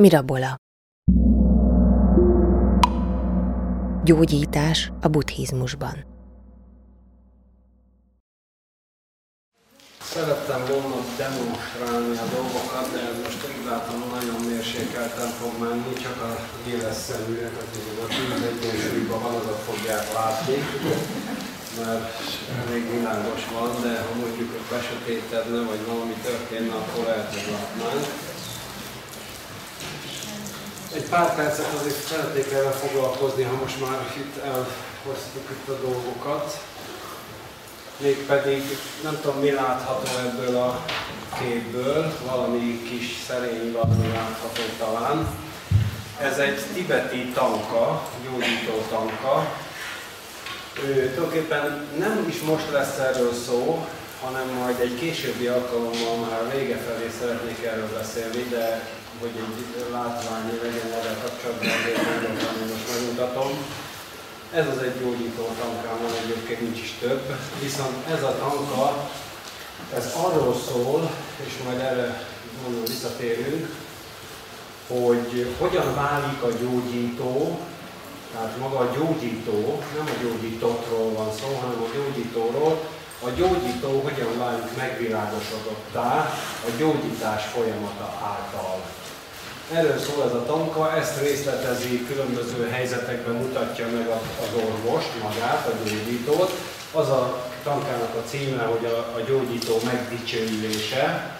Mirabola Gyógyítás a buddhizmusban Szerettem volna demonstrálni a dolgokat, de most úgy látom nagyon mérsékelten fog menni, csak a éles szeműek, akik a tűzegyensúlyban van, azok fogják látni, mert elég világos van, de ha mondjuk besötétedne, vagy valami történne, akkor lehet, hogy látnánk. Egy pár percet azért szeretnék erre foglalkozni, ha most már itt elhoztuk itt a dolgokat. Mégpedig nem tudom mi látható ebből a képből, valami kis szerény valami látható talán. Ez egy tibeti tanka, gyógyító tanka. Ő, tulajdonképpen nem is most lesz erről szó, hanem majd egy későbbi alkalommal már vége felé szeretnék erről beszélni, de hogy egy látvány legyen erre kapcsolatban, hogy most megmutatom. Ez az egy gyógyító tankám van, egyébként nincs is több, viszont ez a tanka, ez arról szól, és majd erre mondom visszatérünk, hogy hogyan válik a gyógyító, tehát maga a gyógyító, nem a gyógyítottról van szó, hanem a gyógyítóról, a gyógyító hogyan válik megvilágosodottá a gyógyítás folyamata által. Erről szól ez a tanka, ezt részletezi, különböző helyzetekben mutatja meg az orvost, magát, a gyógyítót. Az a tankának a címe, hogy a, a gyógyító megdicsőülése,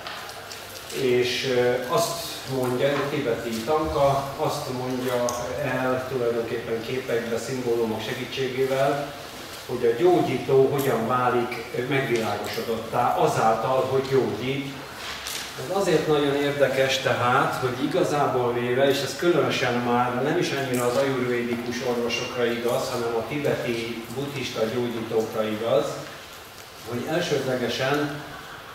és azt mondja, egy tibeti tanka, azt mondja el tulajdonképpen képekbe, szimbólumok segítségével, hogy a gyógyító hogyan válik megvilágosodottá azáltal, hogy gyógyít ez azért nagyon érdekes tehát, hogy igazából véve, és ez különösen már nem is annyira az ajurvédikus orvosokra igaz, hanem a tibeti buddhista gyógyítókra igaz, hogy elsődlegesen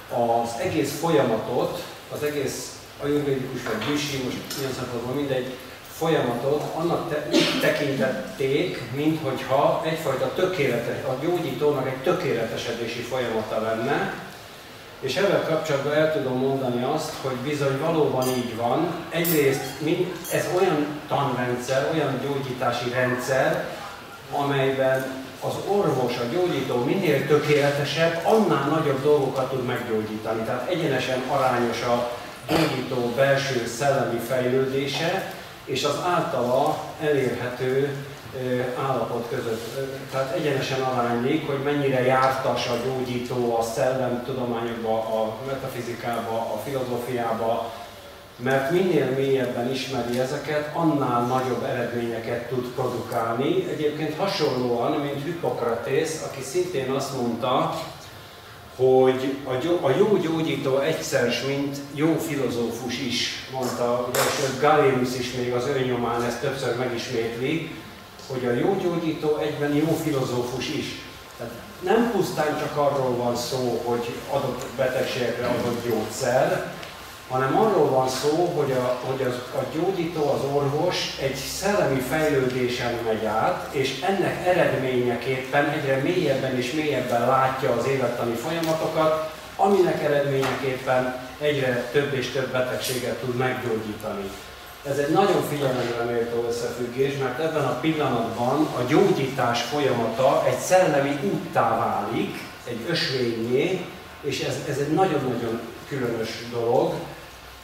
az egész folyamatot, az egész ajurvédikus vagy büsi, most ilyen szempontból mindegy, folyamatot annak te, tekintették, minthogyha egyfajta tökéletes, a gyógyítónak egy tökéletesedési folyamata lenne, és ezzel kapcsolatban el tudom mondani azt, hogy bizony valóban így van. Egyrészt ez olyan tanrendszer, olyan gyógyítási rendszer, amelyben az orvos, a gyógyító minél tökéletesebb, annál nagyobb dolgokat tud meggyógyítani. Tehát egyenesen arányos a gyógyító belső szellemi fejlődése, és az általa elérhető állapot között. Tehát egyenesen aránylik, hogy mennyire jártas a gyógyító a szellemtudományokba, a metafizikába, a filozófiába, mert minél mélyebben ismeri ezeket, annál nagyobb eredményeket tud produkálni. Egyébként hasonlóan, mint Hippokratész, aki szintén azt mondta, hogy a, jó gyógyító egyszer, mint jó filozófus is, mondta, ugye, és Galénus is még az önnyomán ezt többször megismétli, hogy a jó gyógyító egyben jó filozófus is. Tehát nem pusztán csak arról van szó, hogy adott betegségekre adott gyógyszer, hanem arról van szó, hogy, a, hogy az, a gyógyító, az orvos egy szellemi fejlődésen megy át, és ennek eredményeképpen egyre mélyebben és mélyebben látja az élettani folyamatokat, aminek eredményeképpen egyre több és több betegséget tud meggyógyítani. Ez egy nagyon figyelemre méltó összefüggés, mert ebben a pillanatban a gyógyítás folyamata egy szellemi úttá válik, egy ösvényé, és ez, ez egy nagyon-nagyon különös dolog,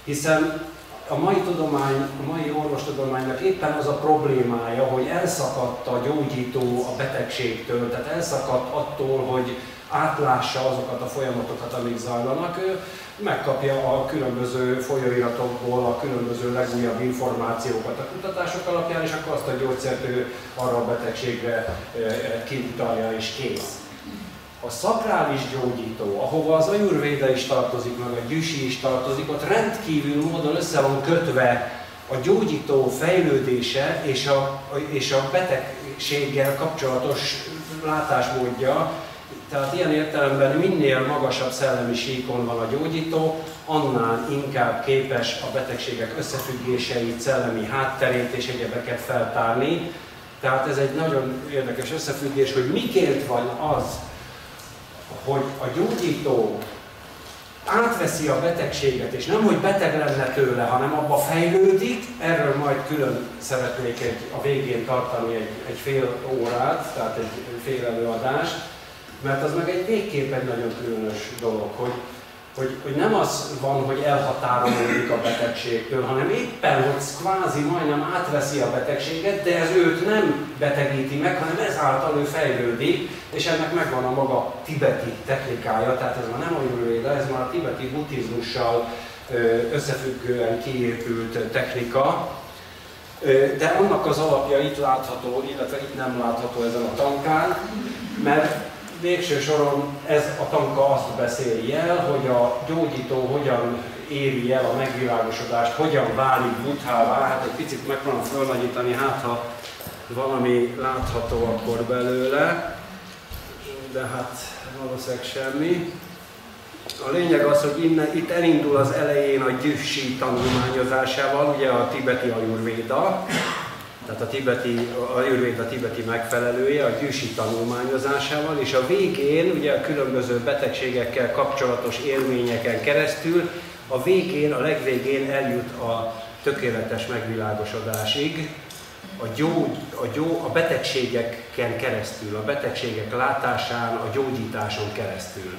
hiszen a mai tudomány, a mai orvostudománynak éppen az a problémája, hogy elszakadt a gyógyító a betegségtől, tehát elszakadt attól, hogy átlássa azokat a folyamatokat, amik zajlanak. Megkapja a különböző folyóiratokból a különböző legújabb információkat a kutatások alapján, és akkor azt a gyógyszert ő arra a betegségre kiutalja és kész. A szakrális gyógyító, ahova az ajurvéda is tartozik, meg a gyüsi is tartozik, ott rendkívül módon össze van kötve a gyógyító fejlődése és a, és a betegséggel kapcsolatos látásmódja, tehát ilyen értelemben minél magasabb szellemi síkon van a gyógyító, annál inkább képes a betegségek összefüggéseit, szellemi hátterét és egyebeket feltárni. Tehát ez egy nagyon érdekes összefüggés, hogy miként van az, hogy a gyógyító átveszi a betegséget, és nem, hogy beteg lenne tőle, hanem abba fejlődik, erről majd külön szeretnék egy, a végén tartani egy, egy fél órát, tehát egy fél előadást, mert az meg egy végképp egy nagyon különös dolog, hogy hogy, hogy nem az van, hogy elhatárolódik a betegségtől, hanem éppen, hogy kvázi majdnem átveszi a betegséget, de ez őt nem betegíti meg, hanem ezáltal ő fejlődik, és ennek megvan a maga tibeti technikája, tehát ez már nem a jurvéda, ez már a tibeti buddhizmussal összefüggően kiépült technika, de annak az alapja itt látható, illetve itt nem látható ezen a tankán, mert végső soron ez a tanka azt beszéli el, hogy a gyógyító hogyan éri el a megvilágosodást, hogyan válik buthává, hát egy picit megpróbálom fölnagyítani, hát ha valami látható akkor belőle, de hát valószínűleg semmi. A lényeg az, hogy innen, itt elindul az elején a gyüssi tanulmányozásával, ugye a tibeti ajurvéda, tehát a tibeti, a a tibeti megfelelője, a gyűsi tanulmányozásával, és a végén, ugye a különböző betegségekkel kapcsolatos élményeken keresztül, a végén, a legvégén eljut a tökéletes megvilágosodásig, a, gyógy, a, gyó, a betegségeken keresztül, a betegségek látásán, a gyógyításon keresztül.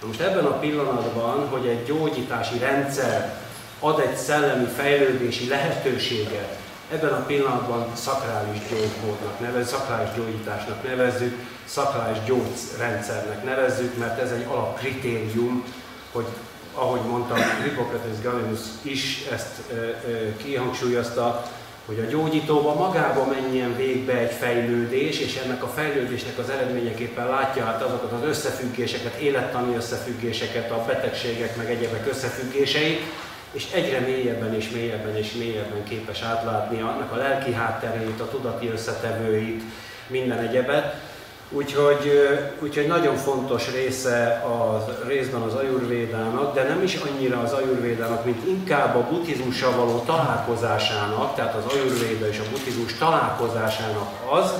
Na most ebben a pillanatban, hogy egy gyógyítási rendszer ad egy szellemi fejlődési lehetőséget, Ebben a pillanatban szakrális gyógymódnak nevezzük, szakrális gyógyításnak nevezzük, szakrális gyógyrendszernek nevezzük, mert ez egy alapkritérium, hogy ahogy mondtam, Hippokrates Galenus is ezt e, e, kihangsúlyozta, hogy a gyógyítóba magába menjen végbe egy fejlődés, és ennek a fejlődésnek az eredményeképpen látja hát azokat az összefüggéseket, élettani összefüggéseket, a betegségek meg egyebek összefüggéseit, és egyre mélyebben és mélyebben és mélyebben képes átlátni annak a lelki hátterét, a tudati összetevőit, minden egyebet. Úgyhogy, úgyhogy nagyon fontos része az részben az ajurvédának, de nem is annyira az ajurvédának, mint inkább a buddhizmussal való találkozásának, tehát az ajurvéda és a buddhizmus találkozásának az,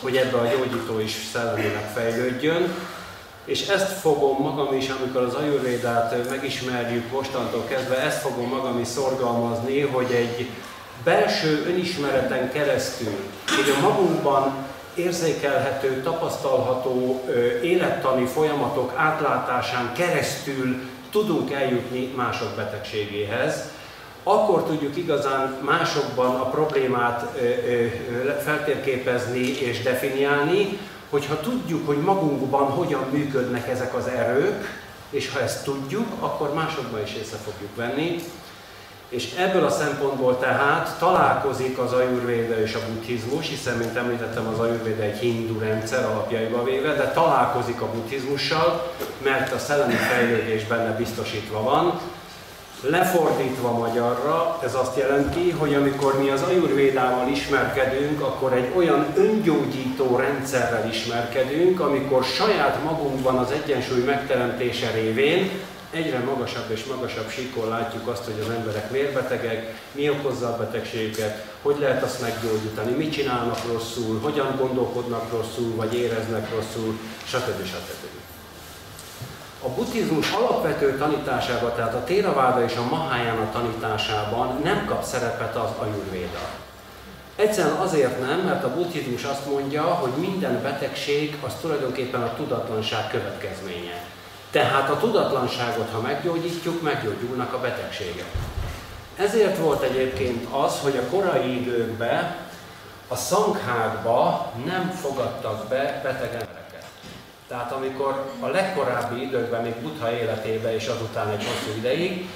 hogy ebbe a gyógyító is szellemileg fejlődjön, és ezt fogom magam is, amikor az ajurvédát megismerjük mostantól kezdve, ezt fogom magam is szorgalmazni, hogy egy belső önismereten keresztül, hogy a magunkban érzékelhető, tapasztalható élettani folyamatok átlátásán keresztül tudunk eljutni mások betegségéhez, akkor tudjuk igazán másokban a problémát feltérképezni és definiálni, hogyha tudjuk, hogy magunkban hogyan működnek ezek az erők, és ha ezt tudjuk, akkor másokban is észre fogjuk venni. És ebből a szempontból tehát találkozik az ajurvéda és a buddhizmus, hiszen, mint említettem, az ajurvéda egy hindu rendszer alapjaiba véve, de találkozik a buddhizmussal, mert a szellemi fejlődés benne biztosítva van, Lefordítva magyarra, ez azt jelenti, hogy amikor mi az ajurvédával ismerkedünk, akkor egy olyan öngyógyító rendszerrel ismerkedünk, amikor saját magunkban az egyensúly megteremtése révén egyre magasabb és magasabb síkon látjuk azt, hogy az emberek miért betegek, mi okozza a betegségüket, hogy lehet azt meggyógyítani, mit csinálnak rosszul, hogyan gondolkodnak rosszul, vagy éreznek rosszul, stb. stb. A buddhizmus alapvető tanításában, tehát a Theravada és a Mahayana tanításában nem kap szerepet az ajurvéda. Egyszerűen azért nem, mert a buddhizmus azt mondja, hogy minden betegség az tulajdonképpen a tudatlanság következménye. Tehát a tudatlanságot, ha meggyógyítjuk, meggyógyulnak a betegségek. Ezért volt egyébként az, hogy a korai időkben a szankhákba nem fogadtak be beteg embereket. Tehát amikor a legkorábbi időkben, még Buddha életében és azután egy hosszú ideig,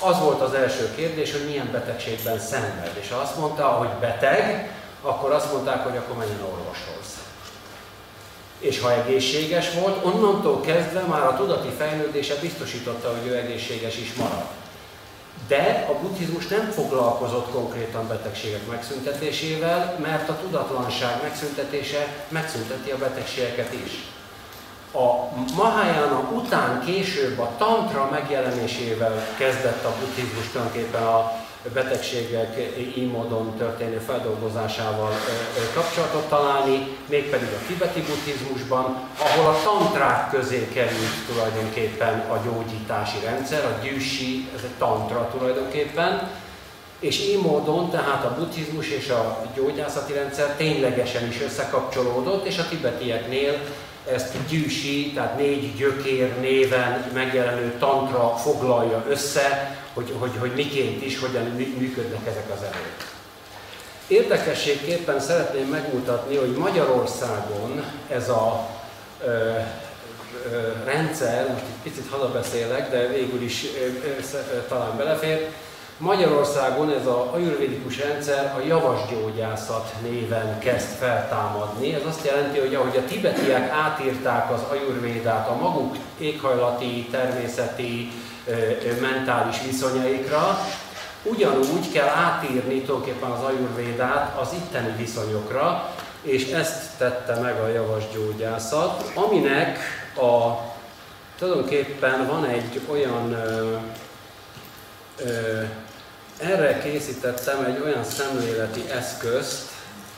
az volt az első kérdés, hogy milyen betegségben szenved. És ha azt mondta, hogy beteg, akkor azt mondták, hogy akkor menjen orvoshoz. És ha egészséges volt, onnantól kezdve már a tudati fejlődése biztosította, hogy ő egészséges is marad. De a buddhizmus nem foglalkozott konkrétan betegségek megszüntetésével, mert a tudatlanság megszüntetése megszünteti a betegségeket is. A Mahayana után később a tantra megjelenésével kezdett a buddhizmus tulajdonképpen a betegségek így módon történő feldolgozásával kapcsolatot találni, mégpedig a tibeti buddhizmusban, ahol a tantrák közé került tulajdonképpen a gyógyítási rendszer, a gyűsi, ez egy tantra tulajdonképpen, és így módon tehát a buddhizmus és a gyógyászati rendszer ténylegesen is összekapcsolódott, és a tibetieknél ezt gyűsi, tehát négy gyökér néven megjelenő tantra foglalja össze, hogy, hogy, hogy miként is, hogyan működnek ezek az erők. Érdekességképpen szeretném megmutatni, hogy Magyarországon ez a ö, ö, rendszer, most egy picit hazabeszélek, de végül is ö, ö, talán belefér, Magyarországon ez a ajurvédikus rendszer a javasgyógyászat néven kezd feltámadni. Ez azt jelenti, hogy ahogy a tibetiek átírták az ajurvédát a maguk éghajlati, természeti, mentális viszonyaikra, ugyanúgy kell átírni tulajdonképpen az ajurvédát az itteni viszonyokra, és ezt tette meg a javasgyógyászat, aminek a, tulajdonképpen van egy olyan ö, ö, erre készítettem egy olyan szemléleti eszközt,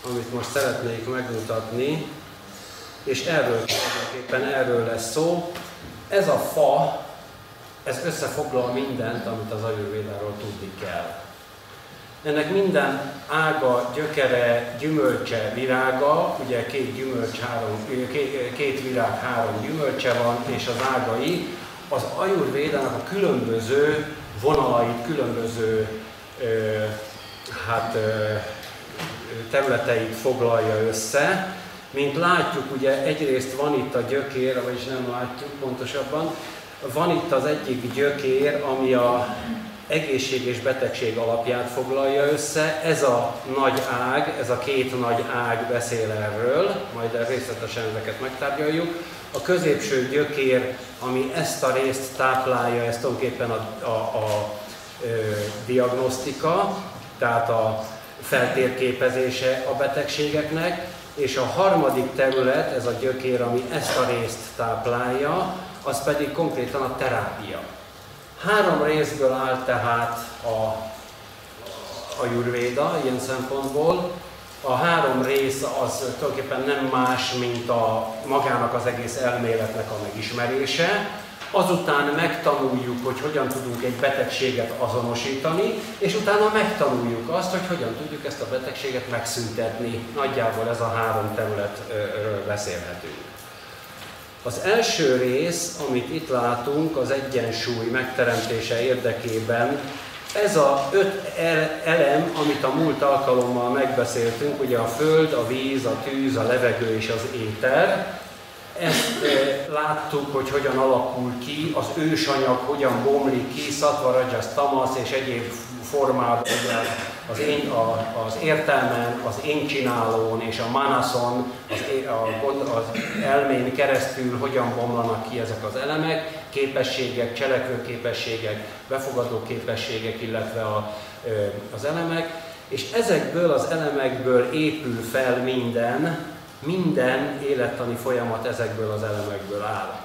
amit most szeretnék megmutatni, és erről tulajdonképpen erről lesz szó. Ez a fa, ez összefoglal mindent, amit az ajurvédáról tudni kell. Ennek minden ága, gyökere, gyümölcse, virága, ugye két gyümölcs, három, két virág, három gyümölcse van, és az ágai, az ajurvédának a különböző vonalait, különböző hát, területeit foglalja össze. Mint látjuk, ugye egyrészt van itt a gyökér, vagyis nem látjuk pontosabban, van itt az egyik gyökér, ami a egészség és betegség alapját foglalja össze. Ez a nagy ág, ez a két nagy ág beszél erről, majd részletesen ezeket megtárgyaljuk. A középső gyökér, ami ezt a részt táplálja, ez tulajdonképpen a, a, a diagnosztika, tehát a feltérképezése a betegségeknek, és a harmadik terület, ez a gyökér, ami ezt a részt táplálja, az pedig konkrétan a terápia. Három részből áll tehát a, a jurvéda ilyen szempontból. A három rész az tulajdonképpen nem más, mint a magának az egész elméletnek a megismerése, azután megtanuljuk, hogy hogyan tudunk egy betegséget azonosítani, és utána megtanuljuk azt, hogy hogyan tudjuk ezt a betegséget megszüntetni. Nagyjából ez a három területről beszélhetünk. Az első rész, amit itt látunk, az egyensúly megteremtése érdekében, ez a öt elem, amit a múlt alkalommal megbeszéltünk, ugye a föld, a víz, a tűz, a levegő és az éter, ezt e, láttuk, hogy hogyan alakul ki, az ősanyag hogyan bomlik ki, Sattva, Rajas, Tamasz és egyéb formában az, én, a, az értelmen, az én csinálón és a manaszon, az, a, az elmén keresztül hogyan bomlanak ki ezek az elemek, képességek, cselekvőképességek, befogadó képességek, illetve a, az elemek, és ezekből az elemekből épül fel minden, minden élettani folyamat ezekből az elemekből áll.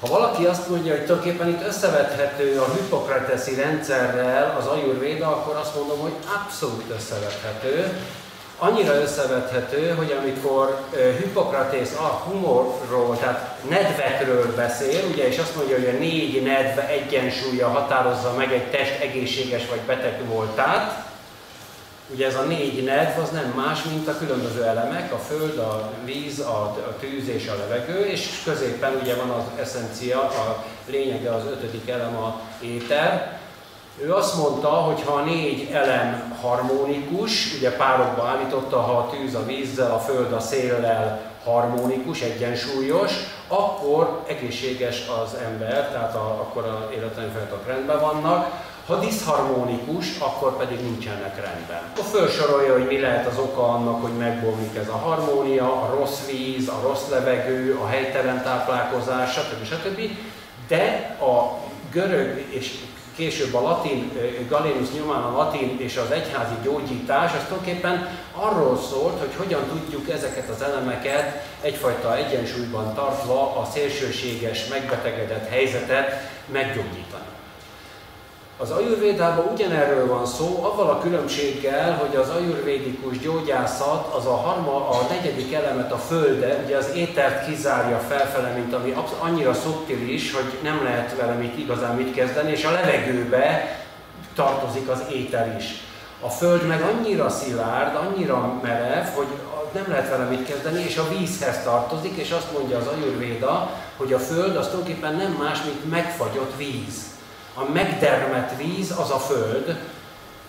Ha valaki azt mondja, hogy tulajdonképpen itt összevethető a hipokrateszi rendszerrel az ajurvéda, akkor azt mondom, hogy abszolút összevethető. Annyira összevethető, hogy amikor Hippokratész a humorról, tehát nedvekről beszél, ugye, és azt mondja, hogy a négy nedve egyensúlya határozza meg egy test egészséges vagy beteg voltát, Ugye ez a négy nedv az nem más, mint a különböző elemek, a föld, a víz, a, tűz és a levegő, és középen ugye van az eszencia, a lényege az ötödik elem a éter. Ő azt mondta, hogy ha a négy elem harmonikus, ugye párokba állította, ha a tűz a vízzel, a föld a széllel harmonikus, egyensúlyos, akkor egészséges az ember, tehát a, akkor a életlen rendben vannak. Ha diszharmonikus, akkor pedig nincsenek rendben. Akkor felsorolja, hogy mi lehet az oka annak, hogy megbomlik ez a harmónia, a rossz víz, a rossz levegő, a helytelen táplálkozás, stb. stb. De a görög és később a latin, Galénus nyomán a latin és az egyházi gyógyítás, az tulajdonképpen arról szólt, hogy hogyan tudjuk ezeket az elemeket egyfajta egyensúlyban tartva a szélsőséges, megbetegedett helyzetet meggyógyítani. Az ajurvédában ugyanerről van szó, avval a különbséggel, hogy az ajurvédikus gyógyászat az a, harma, a negyedik elemet, a földe, ugye az étert kizárja felfele, mint ami annyira szubtilis, hogy nem lehet vele mit igazán mit kezdeni, és a levegőbe tartozik az éter is. A föld meg annyira szilárd, annyira merev, hogy nem lehet vele mit kezdeni, és a vízhez tartozik, és azt mondja az ajurvéda, hogy a föld az tulajdonképpen nem más, mint megfagyott víz a megdermet víz az a föld,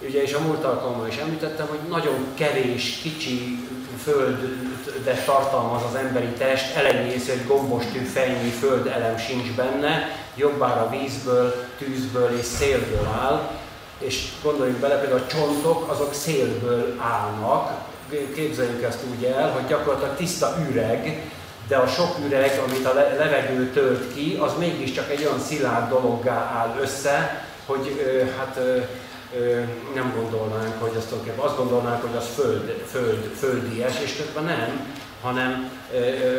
ugye és a múlt alkalommal is említettem, hogy nagyon kevés, kicsi földet tartalmaz az emberi test, elenyésző, egy gombostű fejnyi elem sincs benne, jobbára vízből, tűzből és szélből áll, és gondoljunk bele, például a csontok, azok szélből állnak, képzeljük ezt úgy el, hogy gyakorlatilag tiszta üreg, de a sok üreg, amit a levegő tölt ki, az mégiscsak egy olyan szilárd dologgá áll össze, hogy hát nem gondolnánk, hogy azt, azt gondolnánk, hogy az föld, föld, földies, és közben nem, hanem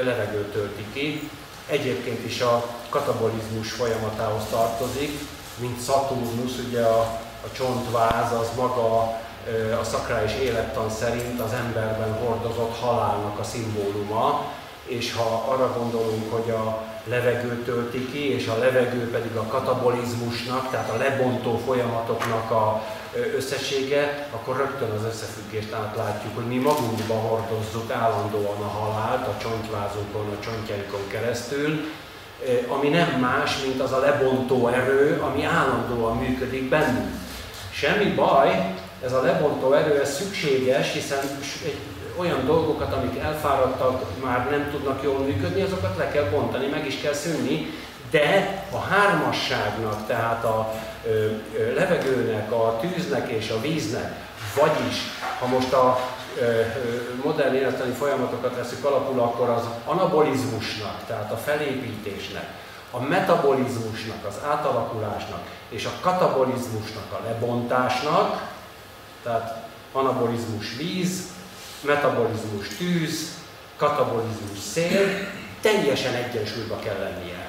levegő tölti ki. Egyébként is a katabolizmus folyamatához tartozik, mint Saturnus, ugye a, a csontváz az maga a szakrális élettan szerint az emberben hordozott halálnak a szimbóluma, és ha arra gondolunk, hogy a levegő tölti ki, és a levegő pedig a katabolizmusnak, tehát a lebontó folyamatoknak a összessége, akkor rögtön az összefüggést átlátjuk, hogy mi magunkba hordozzuk állandóan a halált a csontvázunkon, a csontjainkon keresztül, ami nem más, mint az a lebontó erő, ami állandóan működik bennünk. Semmi baj, ez a lebontó erő, ez szükséges, hiszen egy olyan dolgokat, amik elfáradtak, már nem tudnak jól működni, azokat le kell bontani, meg is kell szűnni, de a hármasságnak, tehát a ö, ö, levegőnek, a tűznek és a víznek, vagyis ha most a ö, ö, modern életleni folyamatokat veszük alapul, akkor az anabolizmusnak, tehát a felépítésnek, a metabolizmusnak, az átalakulásnak és a katabolizmusnak, a lebontásnak, tehát anabolizmus víz, metabolizmus tűz, katabolizmus szél, teljesen egyensúlyba kell lennie.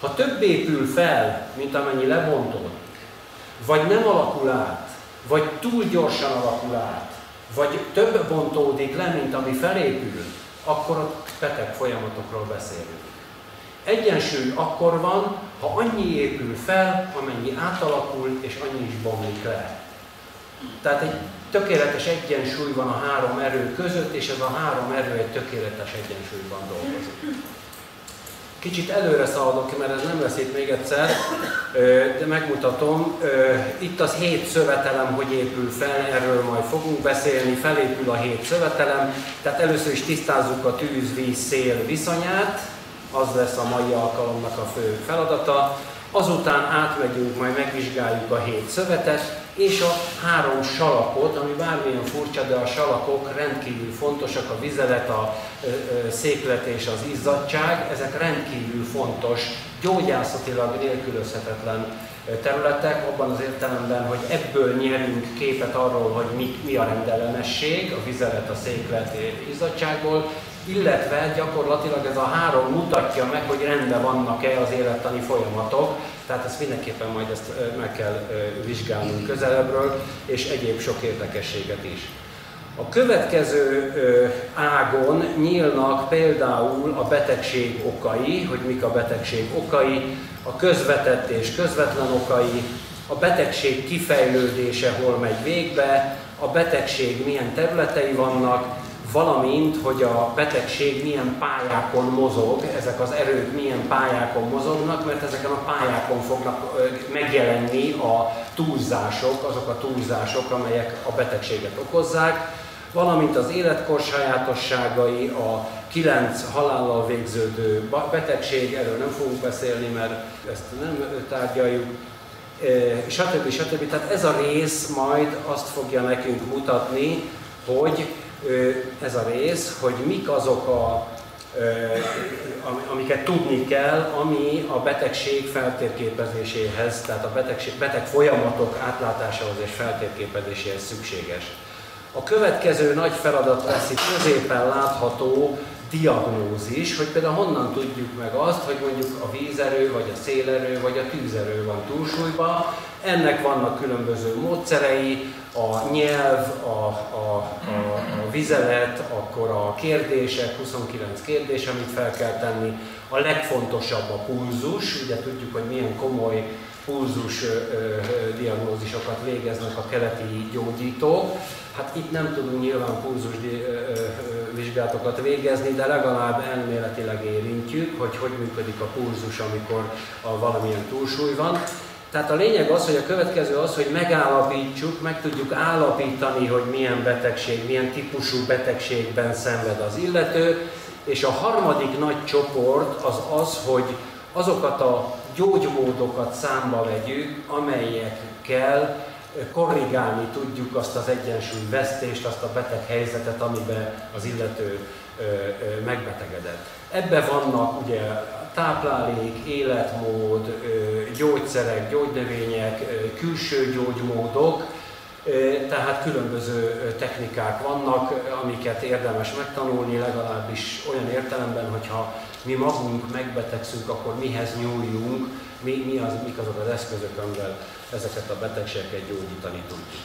Ha több épül fel, mint amennyi lebontódik, vagy nem alakul át, vagy túl gyorsan alakul át, vagy több bontódik le, mint ami felépül, akkor ott beteg folyamatokról beszélünk. Egyensúly akkor van, ha annyi épül fel, amennyi átalakul, és annyi is bomlik le. Tehát egy tökéletes egyensúly van a három erő között, és ez a három erő egy tökéletes egyensúlyban dolgozik. Kicsit előre szaladok mert ez nem lesz itt még egyszer, de megmutatom. Itt az hét szövetelem, hogy épül fel, erről majd fogunk beszélni, felépül a hét szövetelem, tehát először is tisztázzuk a tűz-víz-szél viszonyát, az lesz a mai alkalomnak a fő feladata. Azután átmegyünk, majd megvizsgáljuk a hét szövetet, és a három salakot, ami bármilyen furcsa, de a salakok rendkívül fontosak, a vizelet, a széklet és az izzadság, ezek rendkívül fontos, gyógyászatilag nélkülözhetetlen területek, abban az értelemben, hogy ebből nyerünk képet arról, hogy mi, mi a rendellenesség, a vizelet, a széklet izzadságból, illetve gyakorlatilag ez a három mutatja meg, hogy rendben vannak-e az élettani folyamatok, tehát ezt mindenképpen majd ezt meg kell vizsgálnunk közelebbről, és egyéb sok érdekességet is. A következő ágon nyílnak például a betegség okai, hogy mik a betegség okai, a közvetett és közvetlen okai, a betegség kifejlődése hol megy végbe, a betegség milyen területei vannak, valamint, hogy a betegség milyen pályákon mozog, ezek az erők milyen pályákon mozognak, mert ezeken a pályákon fognak megjelenni a túlzások, azok a túlzások, amelyek a betegséget okozzák, valamint az életkor sajátosságai, a kilenc halállal végződő betegség, erről nem fogunk beszélni, mert ezt nem tárgyaljuk, stb. stb. Tehát ez a rész majd azt fogja nekünk mutatni, hogy ez a rész, hogy mik azok a amiket tudni kell, ami a betegség feltérképezéséhez, tehát a betegség, beteg folyamatok átlátásához és feltérképezéséhez szükséges. A következő nagy feladat lesz itt középen látható diagnózis, hogy például honnan tudjuk meg azt, hogy mondjuk a vízerő, vagy a szélerő, vagy a tűzerő van túlsúlyban. Ennek vannak különböző módszerei, a nyelv, a, a, a, a vizelet, akkor a kérdések, 29 kérdés, amit fel kell tenni. A legfontosabb a pulzus, ugye tudjuk, hogy milyen komoly pulzus ö, ö, diagnózisokat végeznek a keleti gyógyítók. Hát itt nem tudunk nyilván pulzus vizsgálatokat végezni, de legalább elméletileg érintjük, hogy hogy működik a pulzus, amikor a valamilyen túlsúly van. Tehát a lényeg az, hogy a következő az, hogy megállapítsuk, meg tudjuk állapítani, hogy milyen betegség, milyen típusú betegségben szenved az illető, és a harmadik nagy csoport az az, hogy azokat a gyógymódokat számba vegyük, amelyekkel korrigálni tudjuk azt az egyensúlyvesztést, azt a beteg helyzetet, amiben az illető megbetegedett. Ebbe vannak ugye táplálék, életmód, gyógyszerek, gyógynövények, külső gyógymódok, tehát különböző technikák vannak, amiket érdemes megtanulni, legalábbis olyan értelemben, hogyha mi magunk megbetegszünk, akkor mihez nyúljunk, mi, mi az, mik azok az eszközök, amivel ezeket a betegségeket gyógyítani tudjuk.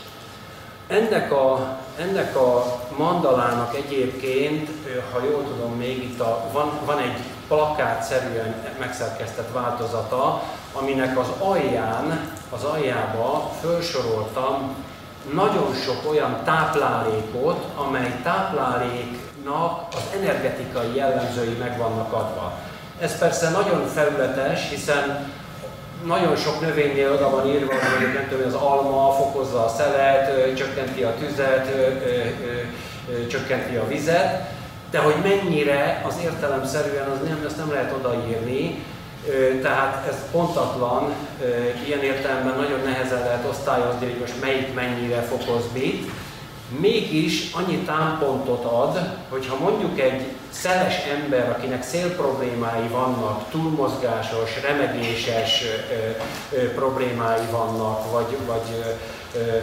Ennek a, ennek a mandalának egyébként, ha jól tudom, még itt a, van, van egy plakátszerűen megszerkesztett változata, aminek az alján, az aljába felsoroltam nagyon sok olyan táplálékot, amely tápláléknak az energetikai jellemzői meg vannak adva. Ez persze nagyon felületes, hiszen nagyon sok növénynél oda van írva, hogy nem tudom, az alma fokozza a szelet, csökkenti a tüzet, csökkenti a vizet, de hogy mennyire az értelemszerűen, az nem, ezt nem lehet odaírni, tehát ez pontatlan, ilyen értelemben nagyon nehezen lehet osztályozni, hogy most melyik mennyire fokoz mit. Mégis annyi támpontot ad, hogyha mondjuk egy szeles ember, akinek szélproblémái vannak, túlmozgásos, remegéses ö, ö, problémái vannak, vagy, vagy ö, ö,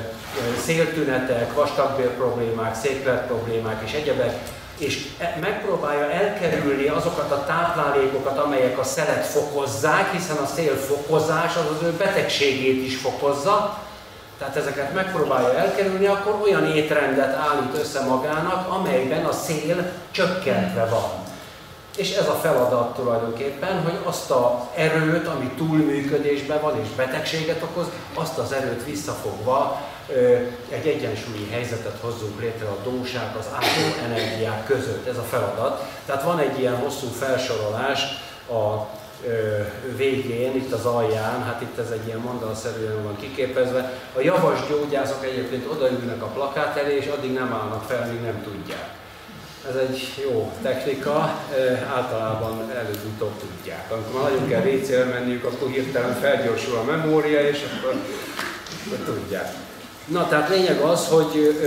széltünetek, vastagbér problémák, széklet problémák és egyebek, és e, megpróbálja elkerülni azokat a táplálékokat, amelyek a szelet fokozzák, hiszen a szélfokozás az az ő betegségét is fokozza, tehát ezeket megpróbálja elkerülni, akkor olyan étrendet állít össze magának, amelyben a szél csökkentve van. És ez a feladat tulajdonképpen, hogy azt a erőt, ami túlműködésben van és betegséget okoz, azt az erőt visszafogva egy egyensúlyi helyzetet hozzunk létre a dóság, az átó energiák között. Ez a feladat. Tehát van egy ilyen hosszú felsorolás a végén, itt az alján, hát itt ez egy ilyen mandalszerűen van kiképezve. A javas gyógyászok egyébként odaülnek a plakát elé, és addig nem állnak fel, míg nem tudják. Ez egy jó technika, általában előbb-utóbb tudják. Amikor nagyon kell WC-re menniük, akkor hirtelen felgyorsul a memória, és akkor, akkor tudják. Na, tehát lényeg az, hogy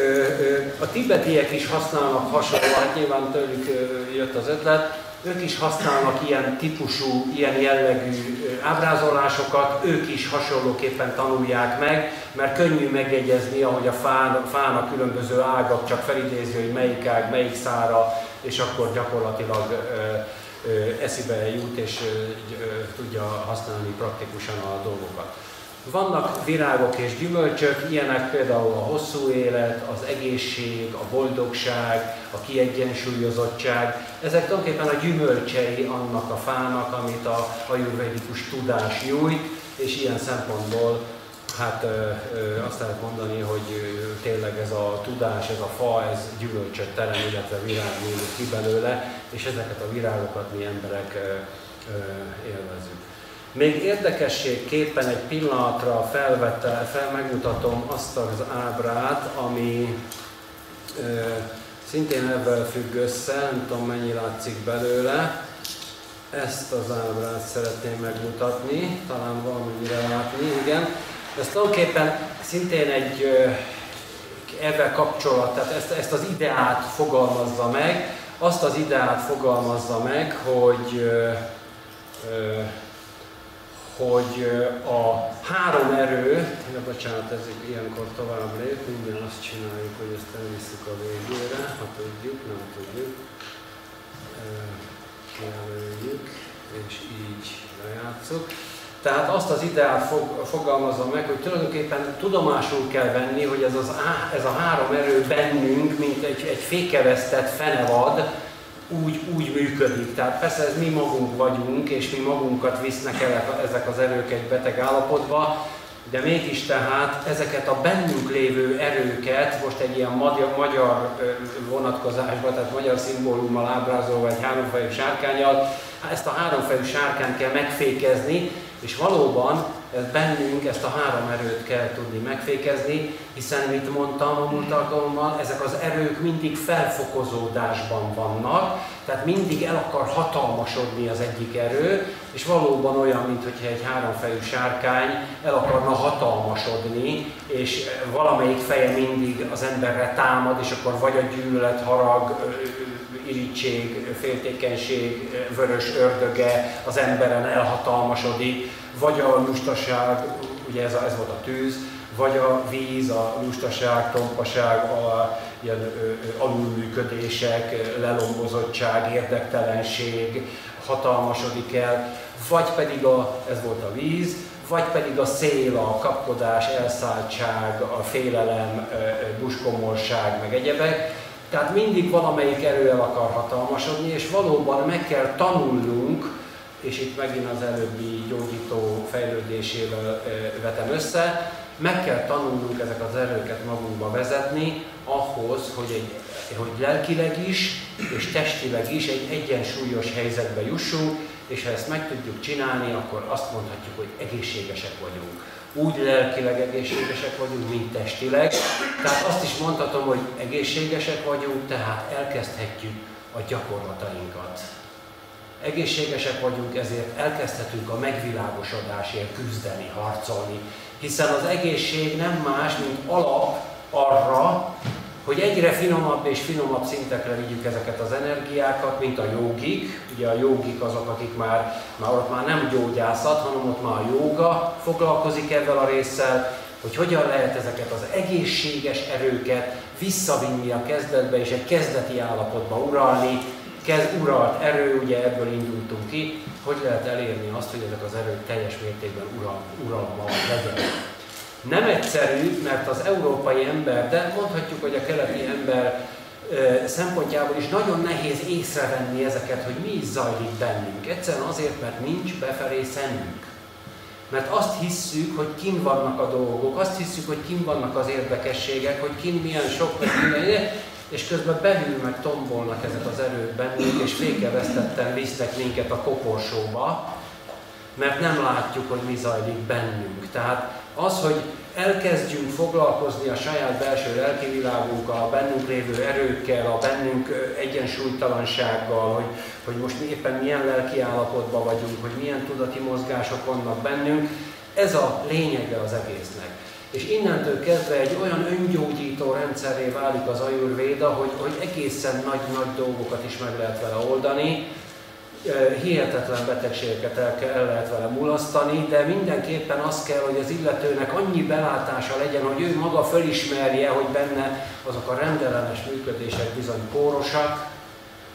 a tibetiek is használnak hasonló, hát nyilván tőlük jött az ötlet, ők is használnak ilyen típusú, ilyen jellegű ábrázolásokat, ők is hasonlóképpen tanulják meg, mert könnyű megjegyezni, ahogy a fán, fának különböző ágak csak felidézi, hogy melyik ág, melyik szára, és akkor gyakorlatilag ö, ö, eszibe jut, és tudja használni praktikusan a dolgokat. Vannak virágok és gyümölcsök, ilyenek például a hosszú élet, az egészség, a boldogság, a kiegyensúlyozottság. Ezek tulajdonképpen a gyümölcsei annak a fának, amit a ajurvedikus tudás nyújt, és ilyen szempontból hát ö, ö, azt lehet mondani, hogy tényleg ez a tudás, ez a fa, ez gyümölcsöt terem, illetve virág ki belőle, és ezeket a virágokat mi emberek ö, élvezzük. Még érdekességképpen egy pillanatra felvette, fel megmutatom azt az ábrát, ami ö, szintén ebben függ össze, nem tudom mennyi látszik belőle. Ezt az ábrát szeretném megmutatni, talán valamennyire látni, igen. Ez tulajdonképpen szintén egy ebben kapcsolat, tehát ezt, ezt az ideát fogalmazza meg, azt az ideát fogalmazza meg, hogy hogy a három erő, ja, bocsánat, ez ilyenkor tovább lép, minden azt csináljuk, hogy ezt elviszük a végére, ha tudjuk, nem tudjuk. Kijelöljük, és így lejátszuk. Tehát azt az ideát fog, fogalmazza meg, hogy tulajdonképpen tudomásul kell venni, hogy ez, az, ez a három erő bennünk, mint egy, egy fékevesztett fenevad, úgy, úgy működik. Tehát persze ez mi magunk vagyunk, és mi magunkat visznek el ezek az erők egy beteg állapotba, de mégis tehát ezeket a bennünk lévő erőket, most egy ilyen magyar, magyar vonatkozásban, tehát magyar szimbólummal ábrázolva egy háromfejű sárkányal, ezt a háromfejű sárkányt kell megfékezni, és valóban bennünk ezt a három erőt kell tudni megfékezni, hiszen, mit mondtam a múlt alkalommal, ezek az erők mindig felfokozódásban vannak, tehát mindig el akar hatalmasodni az egyik erő, és valóban olyan, mintha egy háromfejű sárkány el akarna hatalmasodni, és valamelyik feje mindig az emberre támad, és akkor vagy a gyűlölet, harag, irítség, féltékenység, vörös ördöge az emberen elhatalmasodik, vagy a lustaság, ugye ez, a, ez volt a tűz, vagy a víz, a lustaság, tompaság, a ilyen alulműködések, lelombozottság, érdektelenség hatalmasodik el, vagy pedig a, ez volt a víz, vagy pedig a szél, a kapkodás, elszálltság, a félelem, buskomorság, meg egyebek. Tehát mindig valamelyik erő el akar hatalmasodni, és valóban meg kell tanulnunk, és itt megint az előbbi gyógyító fejlődésével vetem össze, meg kell tanulnunk ezek az erőket magunkba vezetni, ahhoz, hogy, egy, hogy lelkileg is és testileg is egy egyensúlyos helyzetbe jussunk, és ha ezt meg tudjuk csinálni, akkor azt mondhatjuk, hogy egészségesek vagyunk. Úgy lelkileg egészségesek vagyunk, mint testileg. Tehát azt is mondhatom, hogy egészségesek vagyunk, tehát elkezdhetjük a gyakorlatainkat. Egészségesek vagyunk, ezért elkezdhetünk a megvilágosodásért küzdeni, harcolni, hiszen az egészség nem más, mint alap arra, hogy egyre finomabb és finomabb szintekre vigyük ezeket az energiákat, mint a jogik. Ugye a jogik azok, akik már, már ott már nem gyógyászat, hanem ott már a joga foglalkozik ezzel a résszel, hogy hogyan lehet ezeket az egészséges erőket visszavinni a kezdetbe és egy kezdeti állapotba uralni, kez, uralt erő, ugye ebből indultunk ki, hogy lehet elérni azt, hogy ezek az erők teljes mértékben ural, uralma legyenek. Nem egyszerű, mert az európai ember, de mondhatjuk, hogy a keleti ember szempontjából is nagyon nehéz észrevenni ezeket, hogy mi is zajlik bennünk. Egyszerűen azért, mert nincs befelé szemünk. Mert azt hisszük, hogy kin vannak a dolgok, azt hisszük, hogy kin vannak az érdekességek, hogy kin milyen sok, meg minden, és közben belül meg tombolnak ezek az erők bennünk, és fékevesztetten visznek minket a koporsóba, mert nem látjuk, hogy mi zajlik bennünk. Tehát az, hogy elkezdjünk foglalkozni a saját belső lelki világunkkal, a bennünk lévő erőkkel, a bennünk egyensúlytalansággal, hogy, hogy most éppen milyen lelki állapotban vagyunk, hogy milyen tudati mozgások vannak bennünk, ez a lényege az egésznek. És innentől kezdve egy olyan öngyógyító rendszerré válik az ajurvéda, hogy, hogy egészen nagy-nagy dolgokat is meg lehet vele oldani, hihetetlen betegségeket el, kell, el lehet vele mulasztani, de mindenképpen az kell, hogy az illetőnek annyi belátása legyen, hogy ő maga fölismerje, hogy benne azok a rendellenes működések bizony kórosak,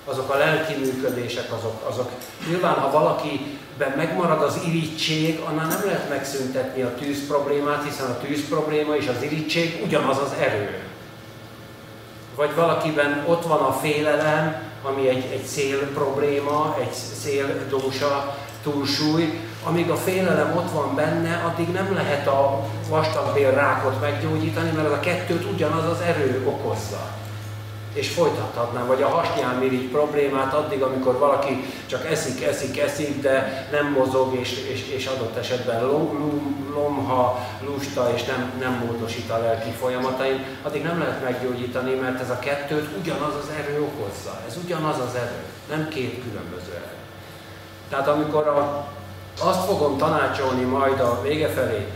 azok a lelki működések, azok, azok. Nyilván, ha valakiben megmarad az irítség, annál nem lehet megszüntetni a tűz problémát, hiszen a tűz probléma és az irítség ugyanaz az erő. Vagy valakiben ott van a félelem, ami egy, egy szél probléma, egy széldósa túlsúly, amíg a félelem ott van benne, addig nem lehet a vastagbél rákot meggyógyítani, mert az a kettőt ugyanaz az erő okozza és folytathatnám, vagy a hasnyálmirigy problémát addig, amikor valaki csak eszik, eszik, eszik, de nem mozog, és, és, és adott esetben lom, lomha, lusta, és nem, nem módosít a lelki folyamatain, addig nem lehet meggyógyítani, mert ez a kettőt ugyanaz az erő okozza. Ez ugyanaz az erő, nem két különböző erő. Tehát amikor a, azt fogom tanácsolni majd a vége felé,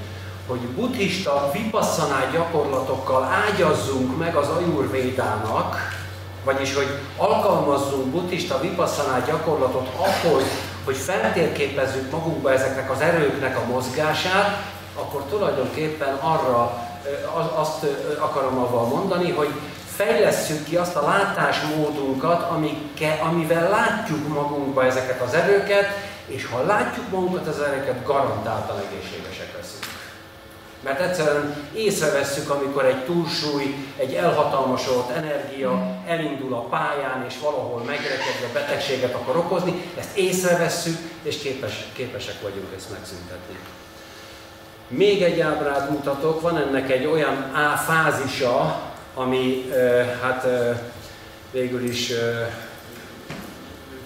hogy buddhista vipassaná gyakorlatokkal ágyazzunk meg az ajurvédának, Vagyis, hogy alkalmazzunk buddhista vipasszaná gyakorlatot ahhoz, hogy feltérképezzük magunkba ezeknek az erőknek a mozgását, akkor tulajdonképpen arra azt akarom avval mondani, hogy fejlesszük ki azt a látásmódunkat, amivel látjuk magunkba ezeket az erőket, és ha látjuk magunkat az erőket, garantáltan egészségesek leszünk. Mert egyszerűen észrevesszük, amikor egy túlsúly, egy elhatalmasodott energia elindul a pályán, és valahol megrekedve betegséget akar okozni, ezt észrevesszük, és képes, képesek vagyunk ezt megszüntetni. Még egy ábrát mutatok, van ennek egy olyan á fázisa, ami hát végül is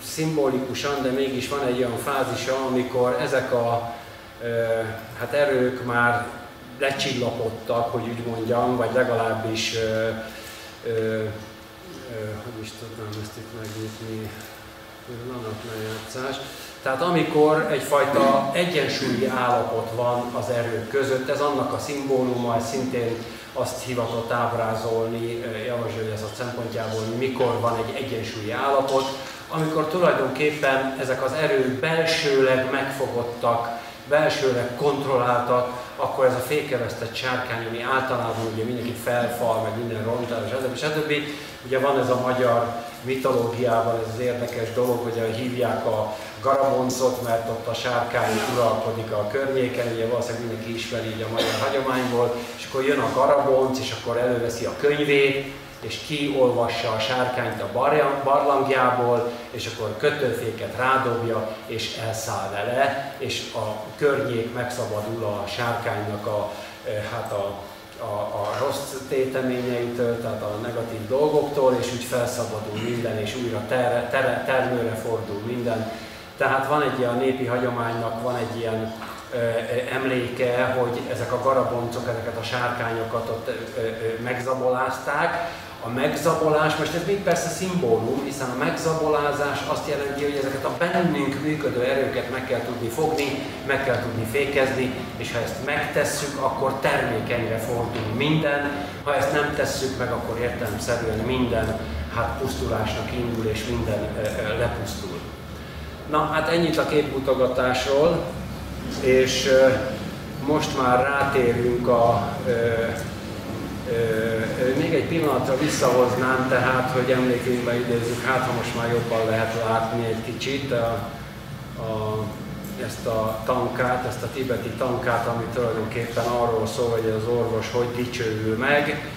szimbolikusan, de mégis van egy olyan fázisa, amikor ezek a hát erők már lecsillapodtak, hogy úgy mondjam, vagy legalábbis hogy is tudnám ezt itt megnyitni, vannak. Tehát amikor egyfajta egyensúlyi állapot van az erők között, ez annak a szimbóluma, ez szintén azt hivatott ábrázolni ez a szempontjából, hogy mikor van egy egyensúlyi állapot, amikor tulajdonképpen ezek az erők belsőleg megfogottak, belsőleg kontrolláltak, akkor ez a fékevesztett sárkány, ami általában ugye mindenki felfal, meg minden rontál, stb. stb. Ugye van ez a magyar mitológiában ez az érdekes dolog, hogy hívják a garaboncot, mert ott a sárkány uralkodik a környéken, ugye valószínűleg mindenki ismeri így a magyar hagyományból, és akkor jön a garabonc, és akkor előveszi a könyvét, és kiolvassa a sárkányt a barlangjából, és akkor kötőféket rádobja, és elszáll vele, és a környék megszabadul a sárkánynak a, hát a, a, a rossz téteményeitől, tehát a negatív dolgoktól, és úgy felszabadul minden, és újra ter, ter, termőre fordul minden. Tehát van egy ilyen népi hagyománynak, van egy ilyen emléke, hogy ezek a garaboncok, ezeket a sárkányokat ott megzabolázták, a megzabolás, most ez még persze szimbólum, hiszen a megzabolázás azt jelenti, hogy ezeket a bennünk működő erőket meg kell tudni fogni, meg kell tudni fékezni, és ha ezt megtesszük, akkor termékenyre fordul minden, ha ezt nem tesszük meg, akkor értelemszerűen minden hát pusztulásnak indul, és minden lepusztul. Na, hát ennyit a képmutogatásról, és most már rátérünk a még egy pillanatra visszahoznám, tehát, hogy emlékünkbe idézzük, hát ha most már jobban lehet látni egy kicsit a, a, ezt a tankát, ezt a tibeti tankát, ami tulajdonképpen arról szól, hogy az orvos hogy dicsőül meg,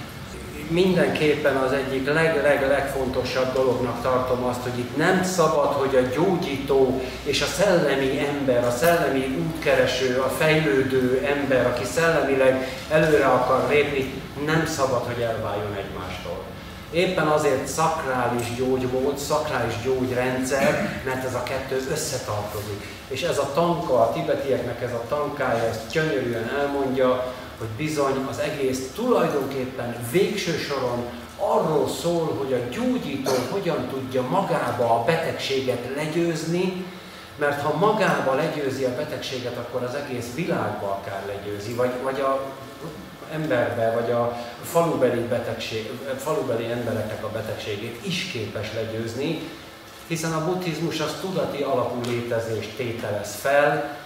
mindenképpen az egyik leg-leg-legfontosabb dolognak tartom azt, hogy itt nem szabad, hogy a gyógyító és a szellemi ember, a szellemi útkereső, a fejlődő ember, aki szellemileg előre akar lépni, nem szabad, hogy elváljon egymástól. Éppen azért szakrális gyógymód, szakrális gyógyrendszer, mert ez a kettő összetartozik. És ez a tanka, a tibetieknek ez a tankája, ezt gyönyörűen elmondja, hogy bizony az egész tulajdonképpen végső soron arról szól, hogy a gyógyító hogyan tudja magába a betegséget legyőzni, mert ha magába legyőzi a betegséget, akkor az egész világba akár legyőzi, vagy, vagy a emberbe, vagy a falubeli, betegség, falubeli embereknek a betegségét is képes legyőzni, hiszen a buddhizmus az tudati alapú létezést tételez fel,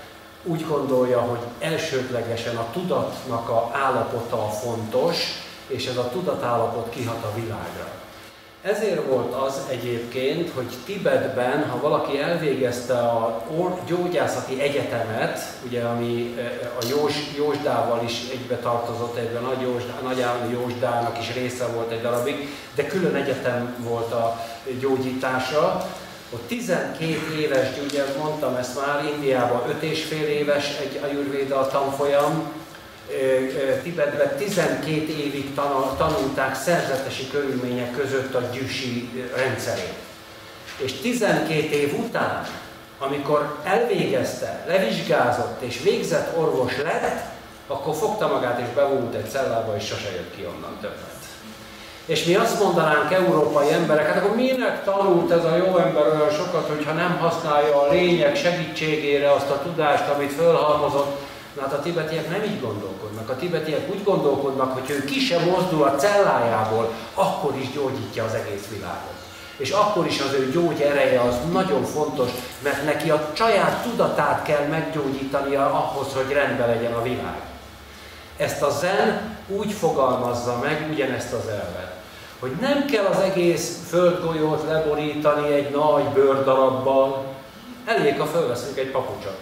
úgy gondolja, hogy elsődlegesen a tudatnak a állapota a fontos, és ez a tudatállapot kihat a világra. Ezért volt az egyébként, hogy Tibetben, ha valaki elvégezte a gyógyászati egyetemet, ugye, ami e, a Jós, Jósdával is egybe tartozott, egyben Nagy, Jósdá, Nagy Állami Jósdának is része volt egy darabig, de külön egyetem volt a gyógyítása, ott 12 éves, ugye mondtam ezt már, Indiában 5 és fél éves egy ajurvéda tanfolyam, Tibetben 12 évig tanulták szerzetesi körülmények között a gyűsi rendszerét. És 12 év után, amikor elvégezte, levizsgázott és végzett orvos lett, akkor fogta magát és bevonult egy cellába, és sose jött ki onnan többet. És mi azt mondanánk európai emberek, hát akkor minek tanult ez a jó ember olyan sokat, hogyha nem használja a lények segítségére azt a tudást, amit fölhalmozott, Na hát a tibetiek nem így gondolkodnak. A tibetiek úgy gondolkodnak, hogy ő ki sem mozdul a cellájából, akkor is gyógyítja az egész világot. És akkor is az ő gyógy ereje az nagyon fontos, mert neki a saját tudatát kell meggyógyítania ahhoz, hogy rendben legyen a világ. Ezt a zen úgy fogalmazza meg ugyanezt az elvet, hogy nem kell az egész földgolyót leborítani egy nagy bőrdarabbal, elég, ha fölveszünk egy papucsot.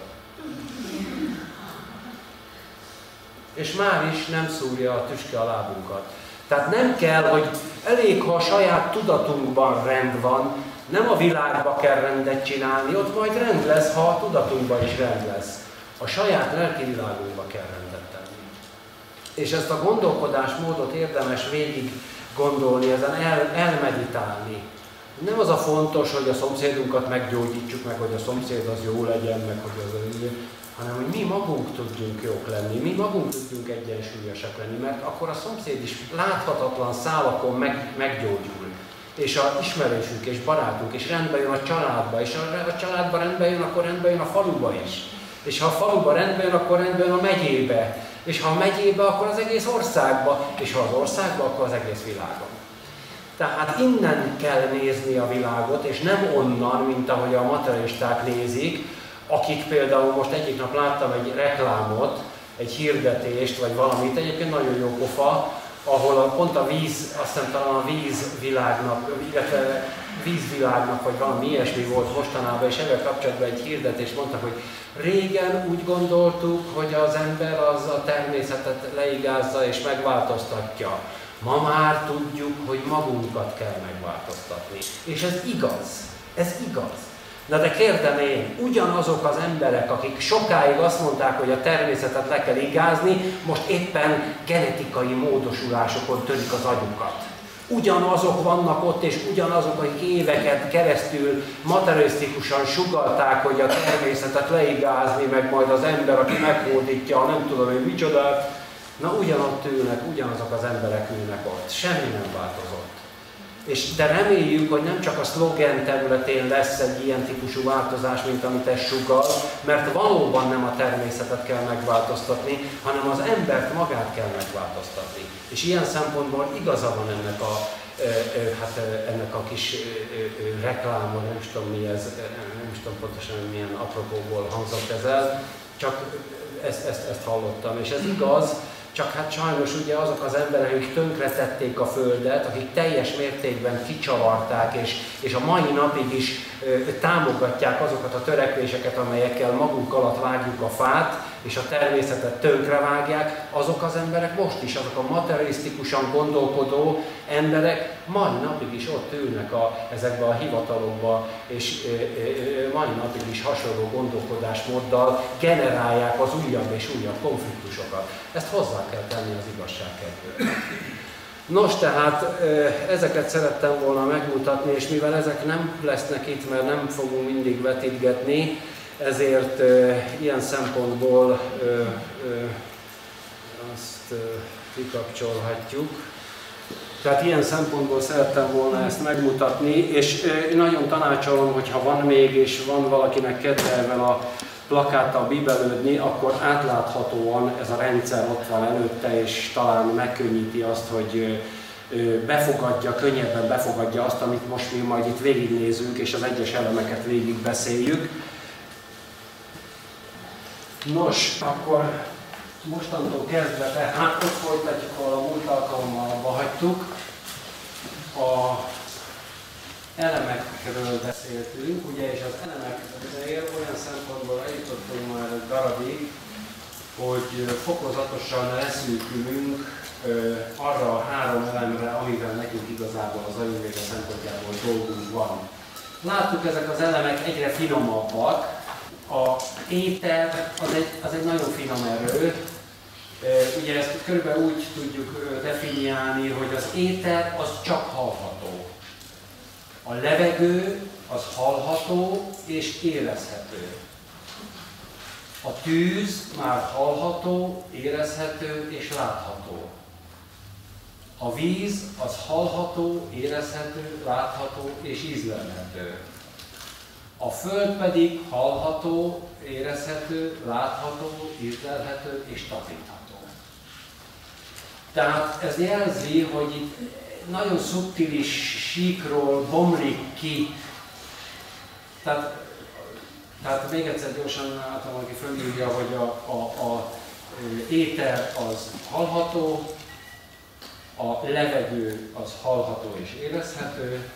És már is nem szúrja a tüske a lábunkat. Tehát nem kell, hogy elég, ha a saját tudatunkban rend van, nem a világba kell rendet csinálni, ott majd rend lesz, ha a tudatunkban is rend lesz. A saját lelki világunkba kell rendet tenni. És ezt a gondolkodásmódot érdemes végig gondolni, ezen el, elmeditálni. Nem az a fontos, hogy a szomszédunkat meggyógyítsuk, meg hogy a szomszéd az jó legyen, meg hogy az hanem hogy mi magunk tudjunk jók lenni, mi magunk tudjunk egyensúlyosak lenni, mert akkor a szomszéd is láthatatlan szálakon meg, meggyógyul. És a ismerősünk és barátunk, és rendbe jön a családba, és a, a családba rendbe jön, akkor rendbe jön a faluba is. És ha a faluba rendbe akkor rendbe jön a megyébe. És ha a megyébe, akkor az egész országba. És ha az országba, akkor az egész világon. Tehát innen kell nézni a világot, és nem onnan, mint ahogy a materialisták nézik, akik például most egyik nap láttam egy reklámot, egy hirdetést, vagy valamit, egyébként nagyon jó pofa, ahol a, pont a víz, azt hiszem talán a vízvilágnak, illetve vízvilágnak, vagy valami ilyesmi volt mostanában, és ezzel kapcsolatban egy hirdetést mondtak, hogy régen úgy gondoltuk, hogy az ember az a természetet leigázza és megváltoztatja. Ma már tudjuk, hogy magunkat kell megváltoztatni. És ez igaz. Ez igaz. Na de kérdem én, ugyanazok az emberek, akik sokáig azt mondták, hogy a természetet le kell igázni, most éppen genetikai módosulásokon törik az agyukat. Ugyanazok vannak ott, és ugyanazok, akik éveket keresztül materialisztikusan sugalták, hogy a természetet leigázni, meg majd az ember, aki meghódítja, nem tudom hogy micsodát, na ugyanott ülnek, ugyanazok az emberek ülnek ott. Semmi nem változott. És de reméljük, hogy nem csak a szlogen területén lesz egy ilyen típusú változás, mint amit ez sugal, mert valóban nem a természetet kell megváltoztatni, hanem az embert magát kell megváltoztatni. És ilyen szempontból igaza van ennek a, hát ennek a kis reklámon, nem is tudom mi ez, nem is tudom pontosan milyen apropóból hangzott ez el, csak ezt, ezt, ezt hallottam. És ez igaz, csak hát sajnos ugye azok az emberek, akik tönkretették a Földet, akik teljes mértékben kicsavarták, és, és a mai napig is ö, támogatják azokat a törekvéseket, amelyekkel magunk alatt vágjuk a fát, és a természetet tönkrevágják, azok az emberek most is, azok a materialisztikusan gondolkodó emberek mai napig is ott ülnek a, ezekbe a hivatalokba, és ö, mai napig is hasonló gondolkodásmóddal generálják az újabb és újabb konfliktusokat. Ezt hozzá kell tenni az igazság kedvéért. Nos, tehát ezeket szerettem volna megmutatni, és mivel ezek nem lesznek itt, mert nem fogunk mindig vetítgetni, ezért ilyen szempontból azt kikapcsolhatjuk. Tehát ilyen szempontból szerettem volna ezt megmutatni, és nagyon tanácsolom, hogyha van még, és van valakinek kedve ezzel a plakáttal bibelődni, akkor átláthatóan ez a rendszer ott van előtte, és talán megkönnyíti azt, hogy befogadja, könnyebben befogadja azt, amit most mi majd itt végignézünk, és az egyes elemeket végig beszéljük. Nos, akkor mostantól kezdve, tehát ott folytatjuk, ahol a múlt alkalommal hagytuk. A elemekről beszéltünk, ugye, és az elemek olyan szempontból eljutottunk már egy darabig, hogy fokozatosan leszűkülünk arra a három elemre, amivel nekünk igazából az ajurvéda szempontjából dolgunk van. Láttuk, ezek az elemek egyre finomabbak. A éter az egy, az egy nagyon finom erő. Ugye ezt körülbelül úgy tudjuk definiálni, hogy az éter az csak hallható. A levegő az hallható és érezhető. A tűz már hallható, érezhető és látható. A víz az hallható, érezhető, látható és ízlelhető. A Föld pedig hallható, érezhető, látható, ízlelhető és tapintható. Tehát ez jelzi, hogy itt nagyon szubtilis síkról bomlik ki. Tehát, tehát még egyszer gyorsan látom, aki fölírja, hogy a, a, a éter az hallható, a levegő az hallható és érezhető,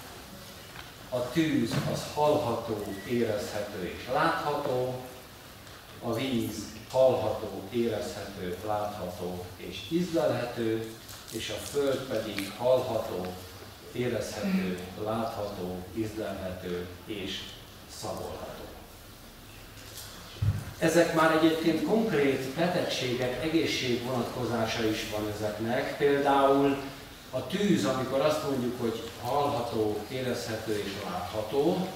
a tűz az hallható, érezhető és látható, a víz hallható, érezhető, látható és ízlelhető, és a föld pedig hallható, érezhető, látható, ízlelhető és szagolható. Ezek már egyébként konkrét betegségek, egészség vonatkozása is van ezeknek. Például a tűz, amikor azt mondjuk, hogy hallható, érezhető és látható,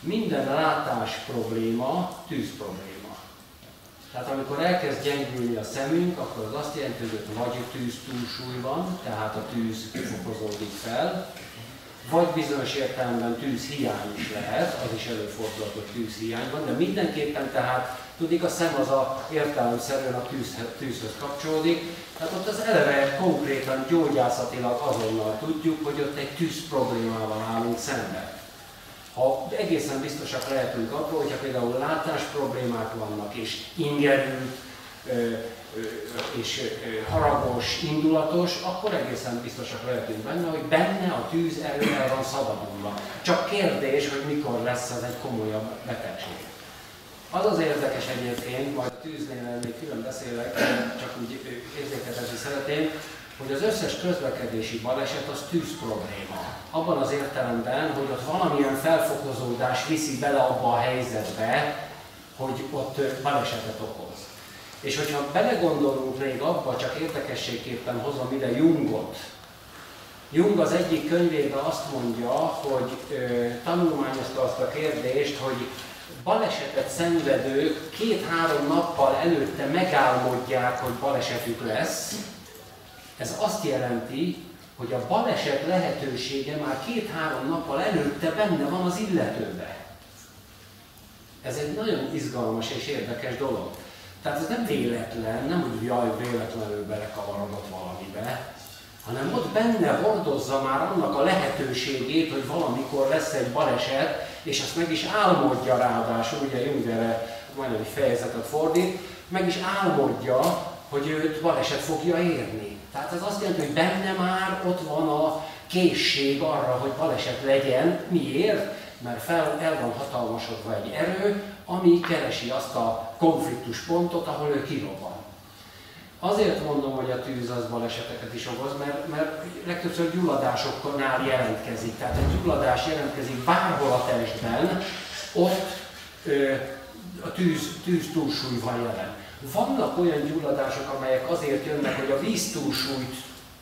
minden látás probléma tűz probléma. Tehát amikor elkezd gyengülni a szemünk, akkor az azt jelenti, hogy ott vagy tűz túlsúly van, tehát a tűz fokozódik fel, vagy bizonyos értelemben tűzhiány is lehet, az is előfordulhat, hogy tűzhiány van, de mindenképpen tehát tudik a szem az a értelemszerűen a tűzhez, tűzhöz kapcsolódik, tehát ott az eleve konkrétan gyógyászatilag azonnal tudjuk, hogy ott egy tűz problémával állunk szemben. Ha egészen biztosak lehetünk abból, hogyha például látás problémák vannak, és ingerült, és haragos, indulatos, akkor egészen biztosak lehetünk benne, hogy benne a tűz erő van szabadulva. Csak kérdés, hogy mikor lesz ez egy komolyabb betegség. Az az érdekes egyébként, majd a tűznél még külön beszélek, csak úgy érzékeltetni szeretném, hogy az összes közlekedési baleset az tűz probléma. Abban az értelemben, hogy ott valamilyen felfokozódás viszi bele abba a helyzetbe, hogy ott balesetet okoz. És hogyha belegondolunk még abba, csak érdekességképpen hozom ide Jungot, Jung az egyik könyvében azt mondja, hogy ö, tanulmányozta azt a kérdést, hogy balesetet szenvedők két-három nappal előtte megálmodják, hogy balesetük lesz. Ez azt jelenti, hogy a baleset lehetősége már két-három nappal előtte benne van az illetőbe. Ez egy nagyon izgalmas és érdekes dolog. Tehát ez nem véletlen, nem úgy, jaj, véletlenül belekavarodott valamibe, hanem ott benne hordozza már annak a lehetőségét, hogy valamikor lesz egy baleset, és ezt meg is álmodja ráadásul, ugye Jung erre majdnem egy fejezetet fordít, meg is álmodja, hogy őt baleset fogja érni. Tehát ez azt jelenti, hogy benne már ott van a készség arra, hogy baleset legyen. Miért? Mert fel, el van hatalmasodva egy erő, ami keresi azt a konfliktus pontot, ahol ő kirobban. Azért mondom, hogy a tűz az baleseteket is okoz, mert, mert legtöbbször gyulladásoknál jelentkezik. Tehát egy gyulladás jelentkezik bárhol a testben, ott ö, a tűz, tűz túlsúly van jelen. Vannak olyan gyulladások, amelyek azért jönnek, hogy a víz túlsúlyt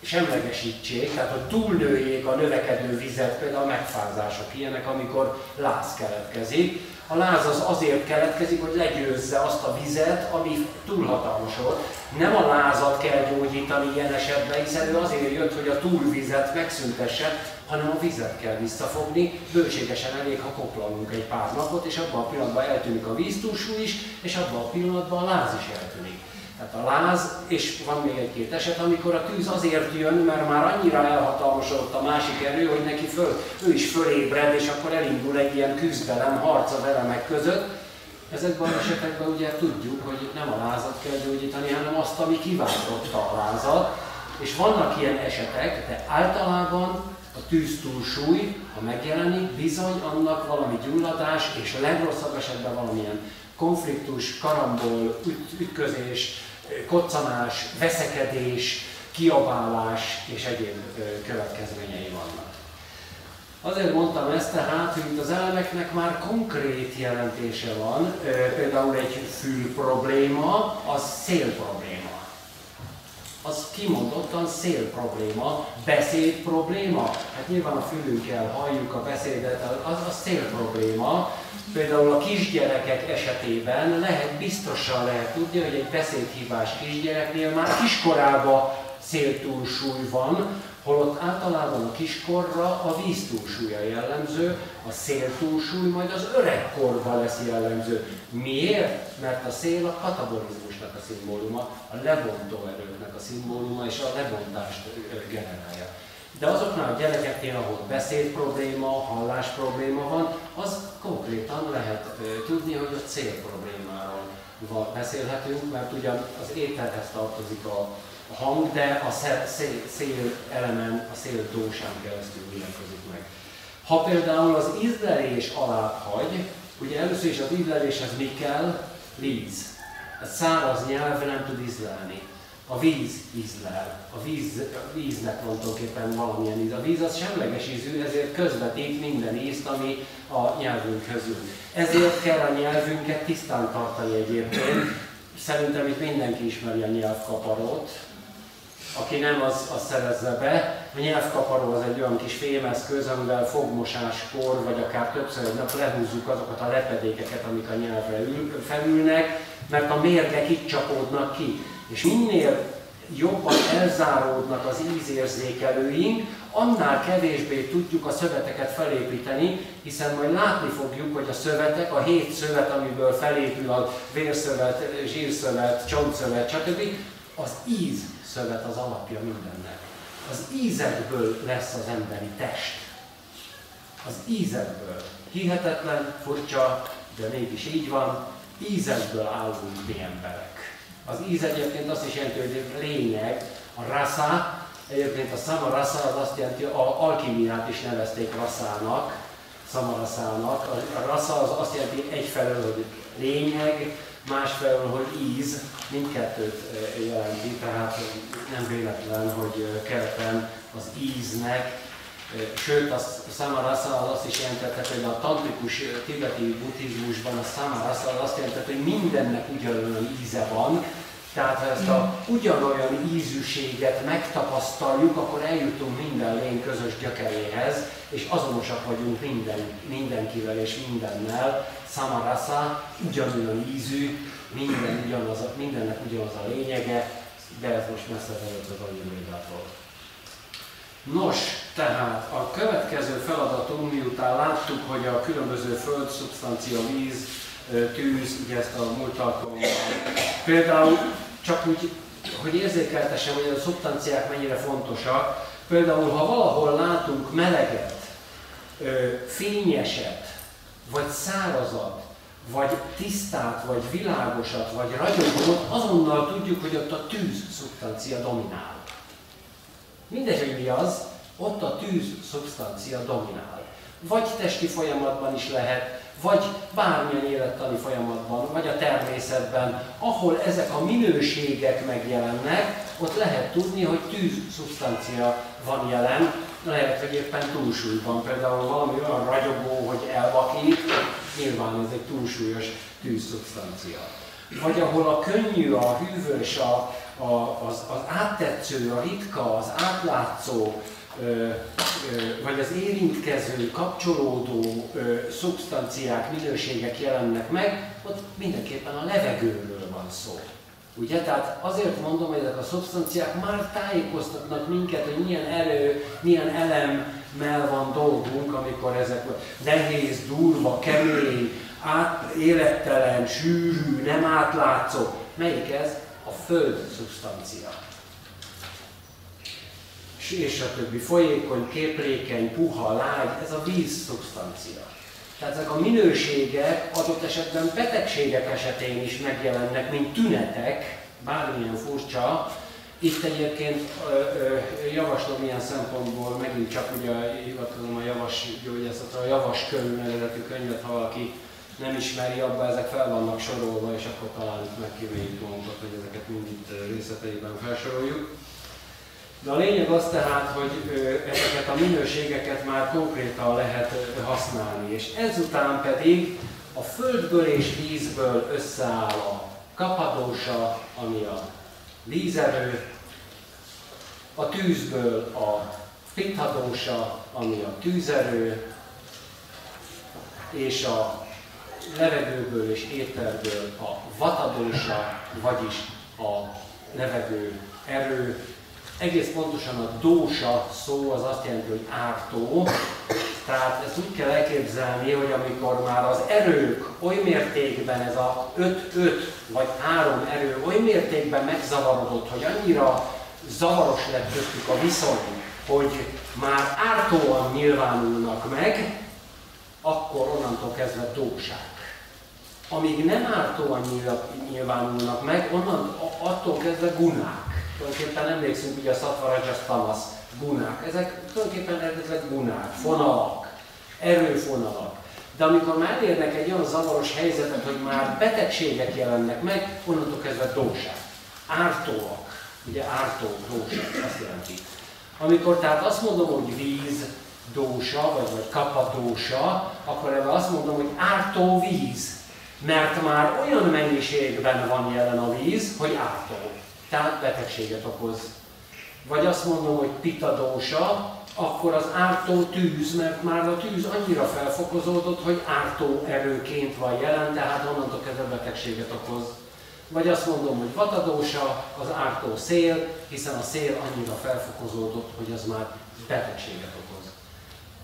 semlegesítsék, tehát hogy túlnőjék a növekedő vizet, például a megfázások ilyenek, amikor láz keletkezik. A láz az azért keletkezik, hogy legyőzze azt a vizet, ami túlhatalmasod. Nem a lázat kell gyógyítani ilyen esetben, hiszen ő azért jött, hogy a túlvizet megszüntesse, hanem a vizet kell visszafogni. Bőségesen elég, ha koplalunk egy pár napot, és abban a pillanatban eltűnik a víztúsú is, és abban a pillanatban a láz is eltűnik. Tehát a láz, és van még egy-két eset, amikor a tűz azért jön, mert már annyira elhatalmasodott a másik erő, hogy neki föl, ő is fölébred, és akkor elindul egy ilyen küzdelem, harc a velemek között. Ezekben az esetekben ugye tudjuk, hogy nem a lázat kell gyógyítani, hanem azt, ami kiváltotta a lázat. És vannak ilyen esetek, de általában a tűz túlsúly, ha megjelenik, bizony annak valami gyulladás, és a legrosszabb esetben valamilyen konfliktus, karambol, ütközés, koccanás, veszekedés, kiabálás és egyéb következményei vannak. Azért mondtam ezt tehát, hogy az elemeknek már konkrét jelentése van, például egy fül probléma, az szél probléma. Az kimondottan szél probléma, beszéd probléma. Hát nyilván a fülünkkel halljuk a beszédet, az a szél probléma, Például a kisgyerekek esetében lehet, biztosan lehet tudni, hogy egy beszédhívás kisgyereknél már kiskorában széltúlsúly van, Holott általában a kiskorra a víz túlsúlya jellemző, a szél túlsúly majd az öregkorban lesz jellemző. Miért? Mert a szél a katabolizmusnak a szimbóluma, a lebontó erőknek a szimbóluma és a lebontást generálja. De azoknál a gyerekeknél, ahol beszéd probléma, hallás probléma van, az konkrétan lehet tudni, hogy a cél problémáról beszélhetünk, mert ugyan az ételhez tartozik a hang, de a szél, szél elemen, a szél dósán keresztül mutatkozik meg. Ha például az ízlelés alá hagy, ugye először is az ízleléshez mi kell? Víz. A száraz nyelv nem tud ízlelni. A víz ízlel. A, víz, a víznek van tulajdonképpen valamilyen íz. A víz az semleges ízű, ezért közvetít minden ízt, ami a nyelvünkhöz jön. Ezért kell a nyelvünket tisztán tartani egyébként. Szerintem itt mindenki ismeri a nyelvkaparót, aki nem, az, az szerezze be. A nyelvkaparó az egy olyan kis fémeszköz, amivel fogmosáskor, vagy akár többször egy nap lehúzzuk azokat a lepedékeket, amik a nyelvre ül, felülnek, mert a mérgek itt csapódnak ki. És minél jobban elzáródnak az ízérzékelőink, annál kevésbé tudjuk a szöveteket felépíteni, hiszen majd látni fogjuk, hogy a szövetek, a hét szövet, amiből felépül a vérszövet, zsírszövet, csontszövet, stb., az íz szövet az alapja mindennek. Az ízekből lesz az emberi test. Az ízekből. Hihetetlen, furcsa, de mégis így van, ízekből állunk mi emberek. Az íz egyébként azt is jelenti, hogy lényeg, a rasa, egyébként a samarasa az azt jelenti, a alkimiát is nevezték raszának, samaraszának. A rasa az azt jelenti egyfelől, hogy lényeg, másfelől, hogy íz, mindkettőt jelenti, tehát nem véletlen, hogy keleten az íznek, sőt a samarasa az azt is jelentette, hogy a tantrikus tibeti buddhizmusban a samarasa az azt jelentette, hogy mindennek ugyanolyan íze van, tehát ha ezt a ugyanolyan ízűséget megtapasztaljuk, akkor eljutunk minden lény közös gyökeréhez, és azonosak vagyunk minden, mindenkivel és mindennel. Samarasa ugyanolyan ízű, minden ugyanaz, mindennek ugyanaz a lényege, de ez most messze előtt az anyumédától. Nos, tehát a következő feladatunk, miután láttuk, hogy a különböző föld, szubstancia, víz, tűz, ugye ezt a múlt alkalommal. Például csak úgy, hogy érzékeltessem, hogy a szubstanciák mennyire fontosak. Például, ha valahol látunk meleget, fényeset, vagy szárazat, vagy tisztát, vagy világosat, vagy ragyogót, azonnal tudjuk, hogy ott a tűz szubstancia dominál. Mindegy, hogy mi az, ott a tűz szubstancia dominál. Vagy testi folyamatban is lehet, vagy bármilyen élettani folyamatban, vagy a természetben, ahol ezek a minőségek megjelennek, ott lehet tudni, hogy tűz szubstancia van jelen, lehet, hogy éppen túlsúlyban, például valami olyan ragyogó, hogy elvakít, nyilván ez egy túlsúlyos tűzszubstancia. Vagy ahol a könnyű, a hűvös, a, a, az, az áttetsző, a ritka, az átlátszó, vagy az érintkező, kapcsolódó szubstanciák, minőségek jelennek meg, ott mindenképpen a levegőről van szó. Ugye? Tehát azért mondom, hogy ezek a szubstanciák már tájékoztatnak minket, hogy milyen erő, milyen elemmel van dolgunk, amikor ezek nehéz, durva, kemény, át, élettelen, sűrű, nem átlátszó. Melyik ez? Föld szubstancia. És a többi folyékony, képlékeny, puha, lágy, ez a víz szubstancia. Tehát ezek a minőségek adott esetben betegségek esetén is megjelennek, mint tünetek, bármilyen furcsa. Itt egyébként javaslom ilyen szempontból, megint csak ugye hivatkozom a javas gyógyászatra, a javas könyv nevezetű könyvet, ha valaki nem ismeri, abba ezek fel vannak sorolva, és akkor talán megkíméljük magunkat, hogy ezeket mind itt részleteiben felsoroljuk. De a lényeg az tehát, hogy ezeket a minőségeket már konkrétan lehet használni, és ezután pedig a földből és vízből összeáll a kapadósa, ami a vízerő, a tűzből a pithadósa, ami a tűzerő, és a levegőből és éterből a vatadósa, vagyis a levegő erő, egész pontosan a dósa szó az azt jelenti, hogy ártó. Tehát ezt úgy kell elképzelni, hogy amikor már az erők oly mértékben, ez a 5-5 vagy 3 erő oly mértékben megzavarodott, hogy annyira zavaros lett köztük a viszony, hogy már ártóan nyilvánulnak meg, akkor onnantól kezdve dóság. Amíg nem ártóan nyilvánulnak meg, onnan attól kezdve gunák. Tulajdonképpen emlékszünk ugye a Satvarajas Tamas gunák. Ezek tulajdonképpen eredetileg gunák, fonalak, erőfonalak. De amikor már elérnek egy olyan zavaros helyzetet, hogy már betegségek jelennek meg, onnantól kezdve dóság. Ártóak. Ugye ártó, dóság, azt jelenti. Amikor tehát azt mondom, hogy víz, dósa, vagy, vagy kapadósa, akkor ebben azt mondom, hogy ártó víz. Mert már olyan mennyiségben van jelen a víz, hogy ártó. Tehát betegséget okoz. Vagy azt mondom, hogy pitadósa, akkor az ártó tűz, mert már a tűz annyira felfokozódott, hogy ártó erőként van jelen, tehát onnantól kezdve betegséget okoz. Vagy azt mondom, hogy vatadósa, az ártó szél, hiszen a szél annyira felfokozódott, hogy az már betegséget okoz.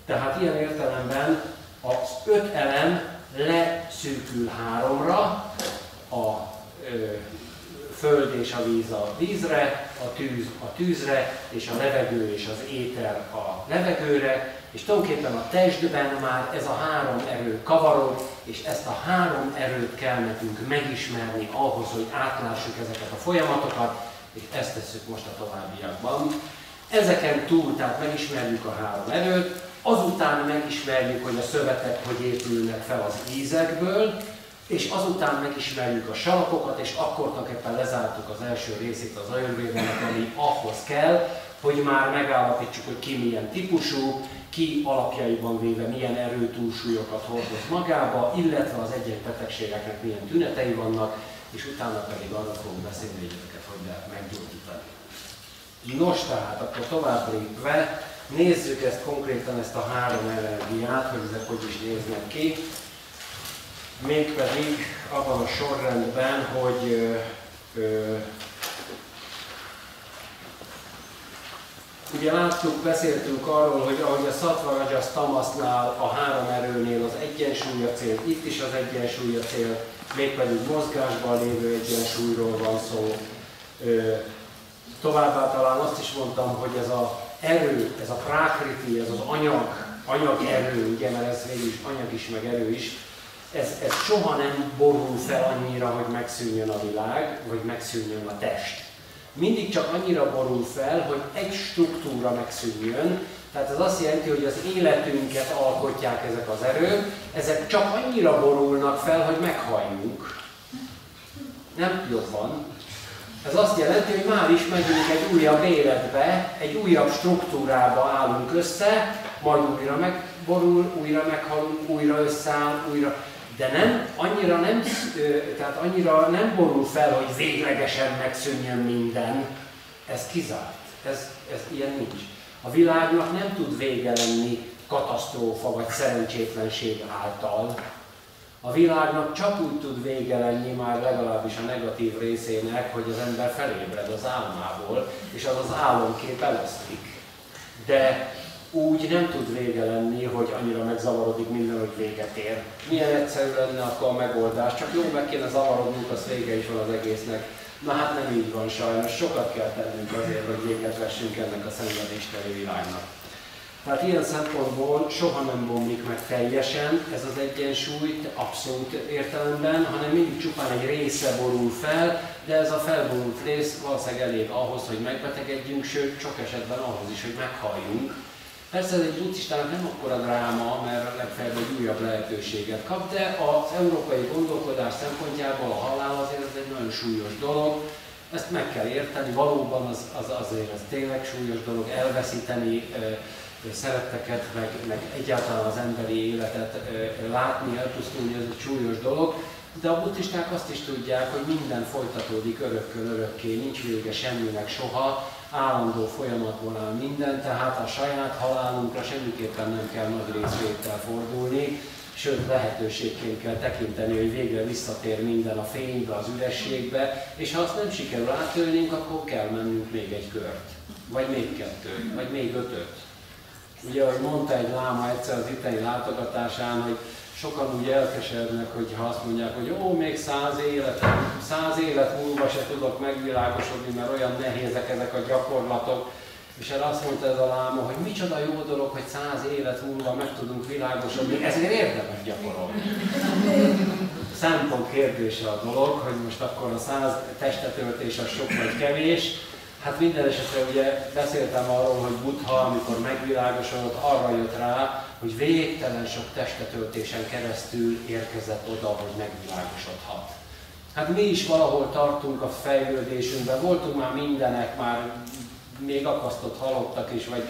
Tehát ilyen értelemben az öt elem leszűkül háromra, a ö, föld és a víz a vízre, a tűz a tűzre, és a levegő és az éter a levegőre, és tulajdonképpen a testben már ez a három erő kavarod, és ezt a három erőt kell nekünk megismerni ahhoz, hogy átlássuk ezeket a folyamatokat, és ezt tesszük most a továbbiakban. Ezeken túl, tehát megismerjük a három erőt, azután megismerjük, hogy a szövetek hogy épülnek fel az ízekből, és azután megismerjük a salakokat, és akkor tulajdonképpen lezártuk az első részét az ajurvédának, ami ahhoz kell, hogy már megállapítsuk, hogy ki milyen típusú, ki alapjaiban véve milyen erőtúlsúlyokat hordoz magába, illetve az egyes betegségeknek milyen tünetei vannak, és utána pedig arra fogunk beszélni, hogy ezeket hogy lehet meggyógyítani. Nos, tehát akkor tovább lépve, nézzük ezt konkrétan, ezt a három energiát, hogy ezek hogy is néznek ki mégpedig abban a sorrendben, hogy ö, ö, Ugye láttuk, beszéltünk arról, hogy ahogy a Sattva Tamasnál a három erőnél az egyensúly a cél, itt is az egyensúly a cél, mégpedig mozgásban lévő egyensúlyról van szó. Továbbá talán azt is mondtam, hogy ez az erő, ez a prákriti, ez az anyag, anyag erő, ugye, mert ez végül is anyag is, meg erő is, ez, ez soha nem borul fel annyira, hogy megszűnjön a világ, vagy megszűnjön a test. Mindig csak annyira borul fel, hogy egy struktúra megszűnjön, tehát ez azt jelenti, hogy az életünket alkotják ezek az erők, ezek csak annyira borulnak fel, hogy meghalljunk. Nem jobban. Ez azt jelenti, hogy már is megyünk egy újabb életbe, egy újabb struktúrába állunk össze, majd újra megborul, újra meghalunk, újra összeáll, újra de nem, annyira nem, tehát annyira nem borul fel, hogy véglegesen megszűnjön minden. Ez kizárt. Ez, ez ilyen nincs. A világnak nem tud vége lenni katasztrófa vagy szerencsétlenség által. A világnak csak úgy tud vége lenni már legalábbis a negatív részének, hogy az ember felébred az álmából, és az az álomkép elosztik. De úgy nem tud vége lenni, hogy annyira megzavarodik minden, hogy véget ér. Milyen egyszerű lenne akkor a megoldás, csak jó meg kéne zavarodnunk, az vége is van az egésznek. Na hát nem így van sajnos, sokat kell tennünk azért, hogy véget vessünk ennek a szenvedésteli világnak. Tehát ilyen szempontból soha nem bomlik meg teljesen ez az egyensúly abszolút értelemben, hanem mindig csupán egy része borul fel, de ez a felborult rész valószínűleg elég ahhoz, hogy megbetegedjünk, sőt, sok esetben ahhoz is, hogy meghalljunk, Persze ez egy buddhistának nem akkora dráma, mert legfeljebb egy újabb lehetőséget kap, de az európai gondolkodás szempontjából a halál azért ez egy nagyon súlyos dolog, ezt meg kell érteni, valóban az, az azért ez tényleg súlyos dolog, elveszíteni szeretteket, meg, meg egyáltalán az emberi életet látni, elpusztulni, ez egy súlyos dolog, de a buddhisták azt is tudják, hogy minden folytatódik örökkön örökké, nincs vége semminek soha, állandó folyamatból áll minden, tehát a saját halálunkra semmiképpen nem kell nagy részvétel fordulni, sőt lehetőségként kell tekinteni, hogy végre visszatér minden a fénybe, az ürességbe, és ha azt nem sikerül átölnünk, akkor kell mennünk még egy kört. vagy még kettőt, vagy még ötöt. Ugye, ahogy mondta egy láma egyszer az itteni látogatásán, hogy sokan úgy elkeserednek, hogy ha azt mondják, hogy ó, még száz élet, száz élet múlva se tudok megvilágosodni, mert olyan nehézek ezek a gyakorlatok. És erre azt mondta ez a láma, hogy micsoda jó dolog, hogy száz élet múlva meg tudunk világosodni, ezért érdemes gyakorolni. Szempont kérdése a dolog, hogy most akkor a száz testetöltés az sok vagy kevés, Hát minden esetre ugye beszéltem arról, hogy Buddha, amikor megvilágosodott, arra jött rá, hogy végtelen sok testetöltésen keresztül érkezett oda, hogy megvilágosodhat. Hát mi is valahol tartunk a fejlődésünkben, voltunk már mindenek, már még akasztott halottak is, vagy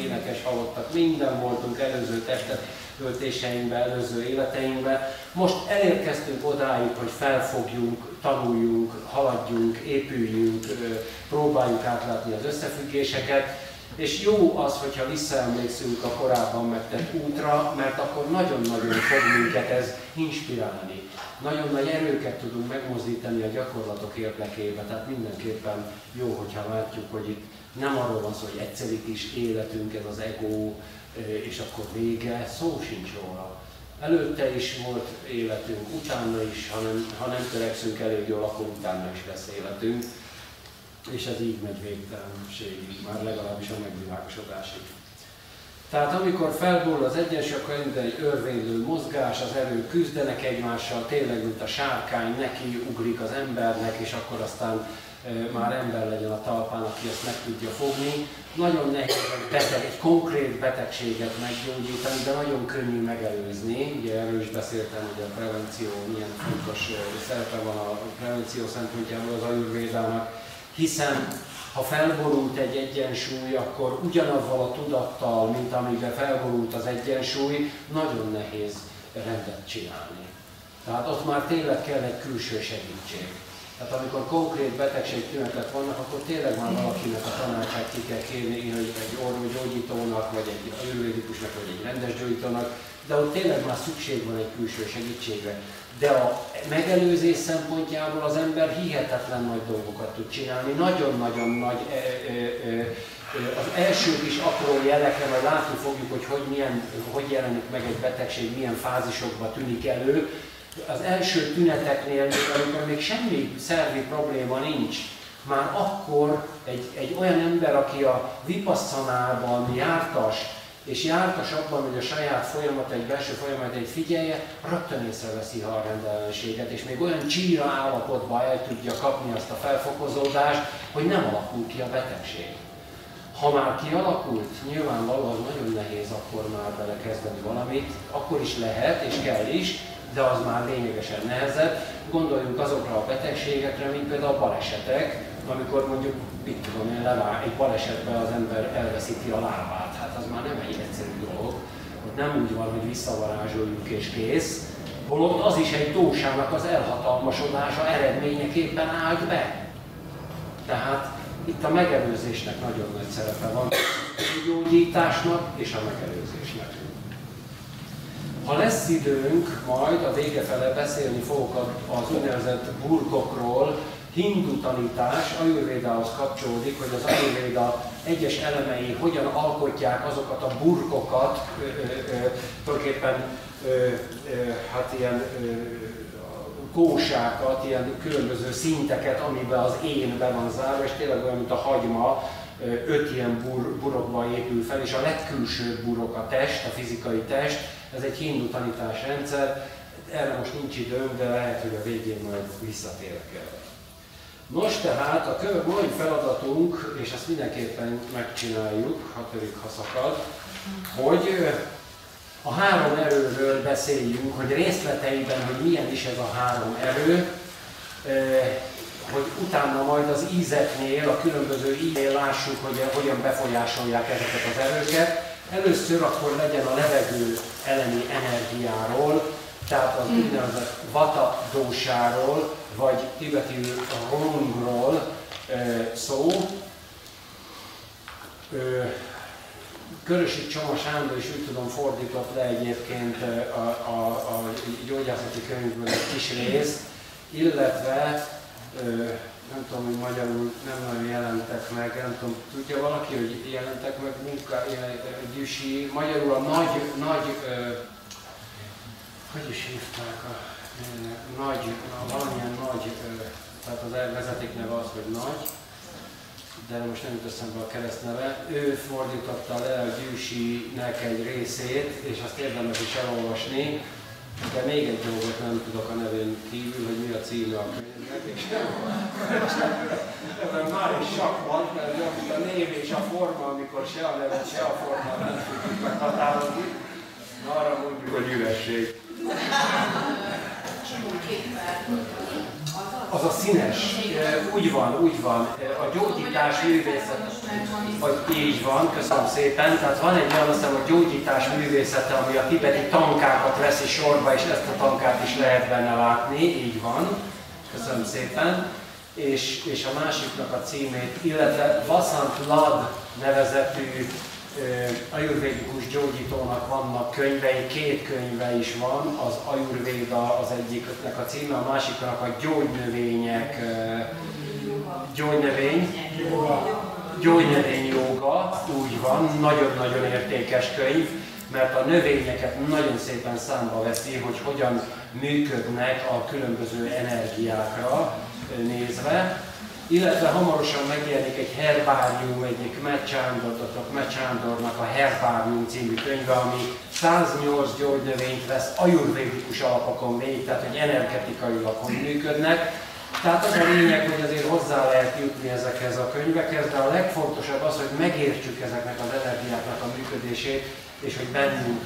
énekes halottak, minden voltunk előző testet töltéseinkben, előző életeinkben. Most elérkeztünk odáig, hogy felfogjunk, tanuljunk, haladjunk, épüljünk, próbáljuk átlátni az összefüggéseket, és jó az, hogyha visszaemlékszünk a korábban megtett útra, mert akkor nagyon-nagyon fog minket ez inspirálni. Nagyon nagy erőket tudunk megmozdítani a gyakorlatok érdekében, tehát mindenképpen jó, hogyha látjuk, hogy itt nem arról van szó, hogy egyszerű kis életünk, ez az ego, és akkor vége, szó sincs róla. Előtte is volt életünk, utána is, ha nem, ha nem törekszünk elég jól, akkor utána is lesz életünk. És ez így megy végtelenségig, már legalábbis a megvilágosodásig. Tehát amikor felborul az egyensúly, akkor egy örvénylő mozgás, az erő küzdenek egymással, tényleg mint a sárkány, neki ugrik az embernek, és akkor aztán már ember legyen a talpán, aki ezt meg tudja fogni. Nagyon nehéz egy, beteg, egy konkrét betegséget meggyógyítani, de nagyon könnyű megelőzni. Ugye erről is beszéltem, hogy a prevenció milyen fontos szerepe van a prevenció szempontjából az ajurvédának, hiszen ha felborult egy egyensúly, akkor ugyanavval a tudattal, mint amiben felborult az egyensúly, nagyon nehéz rendet csinálni. Tehát ott már tényleg kell egy külső segítség. Tehát amikor konkrét betegség tünetek vannak, akkor tényleg már valakinek a tanácsát ki kell kérni, hogy egy orvogyógyítónak, vagy egy ajurvédikusnak, vagy egy rendes gyógyítónak, de ott tényleg már szükség van egy külső segítségre. De a megelőzés szempontjából az ember hihetetlen nagy dolgokat tud csinálni, nagyon-nagyon nagy e, e, e, az első kis apró jelekre, majd látni fogjuk, hogy hogy, milyen, hogy jelenik meg egy betegség, milyen fázisokban tűnik elő, az első tüneteknél, amikor még semmi szervi probléma nincs, már akkor egy, egy olyan ember, aki a vipasszanában jártas, és jártas abban, hogy a saját folyamat, egy belső folyamat egy figyelje, rögtön észreveszi a rendellenséget, és még olyan csíra állapotba el tudja kapni azt a felfokozódást, hogy nem alakul ki a betegség. Ha már kialakult, nyilvánvalóan nagyon nehéz akkor már belekezdeni valamit, akkor is lehet és kell is, de az már lényegesen nehezebb. Gondoljunk azokra a betegségekre, mint például a balesetek, amikor mondjuk, mit tudom én, levár, egy balesetben az ember elveszíti a lábát. Hát az már nem egy egyszerű dolog. Ott nem úgy van, hogy visszavarázsoljuk és kész. Holott az is egy tósának az elhatalmasodása eredményeképpen állt be. Tehát itt a megelőzésnek nagyon nagy szerepe van, a gyógyításnak és a megelőzésnek. Ha lesz időnk, majd a vége fele beszélni fogok az úgynevezett burkokról, hindu tanítás ajurvédához kapcsolódik, hogy az ajurvéda egyes elemei hogyan alkotják azokat a burkokat, ö, tulajdonképpen hát ilyen ö, kósákat, ilyen különböző szinteket, amiben az én be van zárva, és tényleg olyan, mint a hagyma, öt ilyen bur, burokba épül fel, és a legkülsőbb burok a test, a fizikai test, ez egy hindu tanításrendszer, erre most nincs időm, de lehet, hogy a végén majd visszatérek el. Nos, tehát a mai feladatunk, és ezt mindenképpen megcsináljuk, ha törik, ha hogy a három erőről beszéljünk, hogy részleteiben, hogy milyen is ez a három erő, hogy utána majd az ízeknél, a különböző íznél lássuk, hogy hogyan befolyásolják ezeket az erőket. Először akkor legyen a levegő elleni energiáról, tehát az úgynevezett vata dósáról, vagy tibetű rongról szó. Körösi Csoma Sándor is úgy tudom fordított le egyébként a, a, a gyógyászati könyvből egy kis részt, illetve nem tudom, hogy magyarul nem nagyon jelentek meg, nem tudom, tudja valaki, hogy jelentek meg munka, gyűsi, magyarul a nagy, nagy, ö, hogy is hívták a nagy, a, valamilyen nagy, ö, tehát az vezetékneve az, hogy nagy, de most nem jut eszembe a keresztneve, ő fordította le a gyűsinek egy részét, és azt érdemes is elolvasni, de még egy dolgot nem tudok a nevén kívül, hogy mi a címe a könyvnek, már is sok van, mert a név és a forma, amikor se a nevet, se a formát nem tudjuk meghatározni, arra mondjuk, hogy üresség. Az a színes, úgy van, úgy van. A gyógyítás művészet, vagy így van, köszönöm szépen. Tehát van egy olyan, aztán a gyógyítás művészete, ami a tibeti tankákat veszi sorba, és ezt a tankát is lehet benne látni, így van. Köszönöm szépen. És, és a másiknak a címét, illetve Vasant Lad nevezetű ajurvédikus gyógyítónak vannak könyvei, két könyve is van, az ajurvéda az egyiknek a címe, a másiknak a gyógynövények, gyógynövény, gyógynövény joga, úgy van, nagyon-nagyon értékes könyv, mert a növényeket nagyon szépen számba veszi, hogy hogyan működnek a különböző energiákra nézve, illetve hamarosan megjelenik egy herbárium, egyik Mecsándornak a Herbárium című könyve, ami 108 gyógynövényt vesz ajurvédikus alapokon végig, tehát hogy energetikailag hogy működnek. Tehát az a lényeg, hogy azért hozzá lehet jutni ezekhez a könyvekhez, de a legfontosabb az, hogy megértsük ezeknek az energiáknak a működését, és hogy bennünk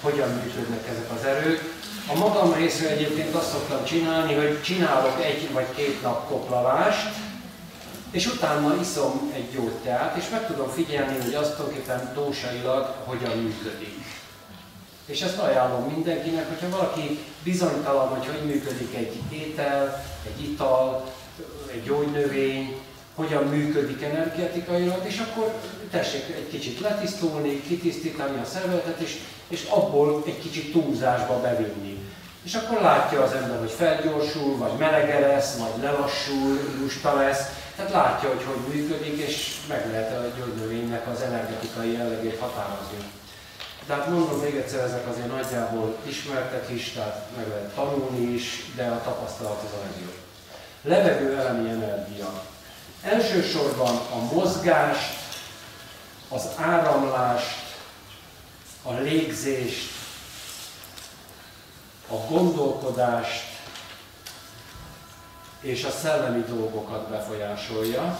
hogyan működnek ezek az erők. A magam részről egyébként azt szoktam csinálni, hogy csinálok egy vagy két nap koplavást, és utána iszom egy gyógyteát, és meg tudom figyelni, hogy azt tulajdonképpen dósailag hogyan működik. És ezt ajánlom mindenkinek, hogyha valaki bizonytalan, hogy hogy működik egy étel, egy ital, egy gyógynövény, hogyan működik energetikailag, és akkor tessék egy kicsit letisztulni, kitisztítani a szervezetet, és, és abból egy kicsit túlzásba bevinni. És akkor látja az ember, hogy felgyorsul, vagy melege lesz, vagy lelassul, lusta lesz, tehát látja, hogy hogy működik, és meg lehet a gyógynövénynek az energetikai jellegét határozni. Tehát mondom még egyszer, ezek azért nagyjából ismertek is, tehát meg lehet tanulni is, de a tapasztalat az a legjobb. Levegő elemi energia. Elsősorban a mozgást, az áramlást, a légzést, a gondolkodást és a szellemi dolgokat befolyásolja.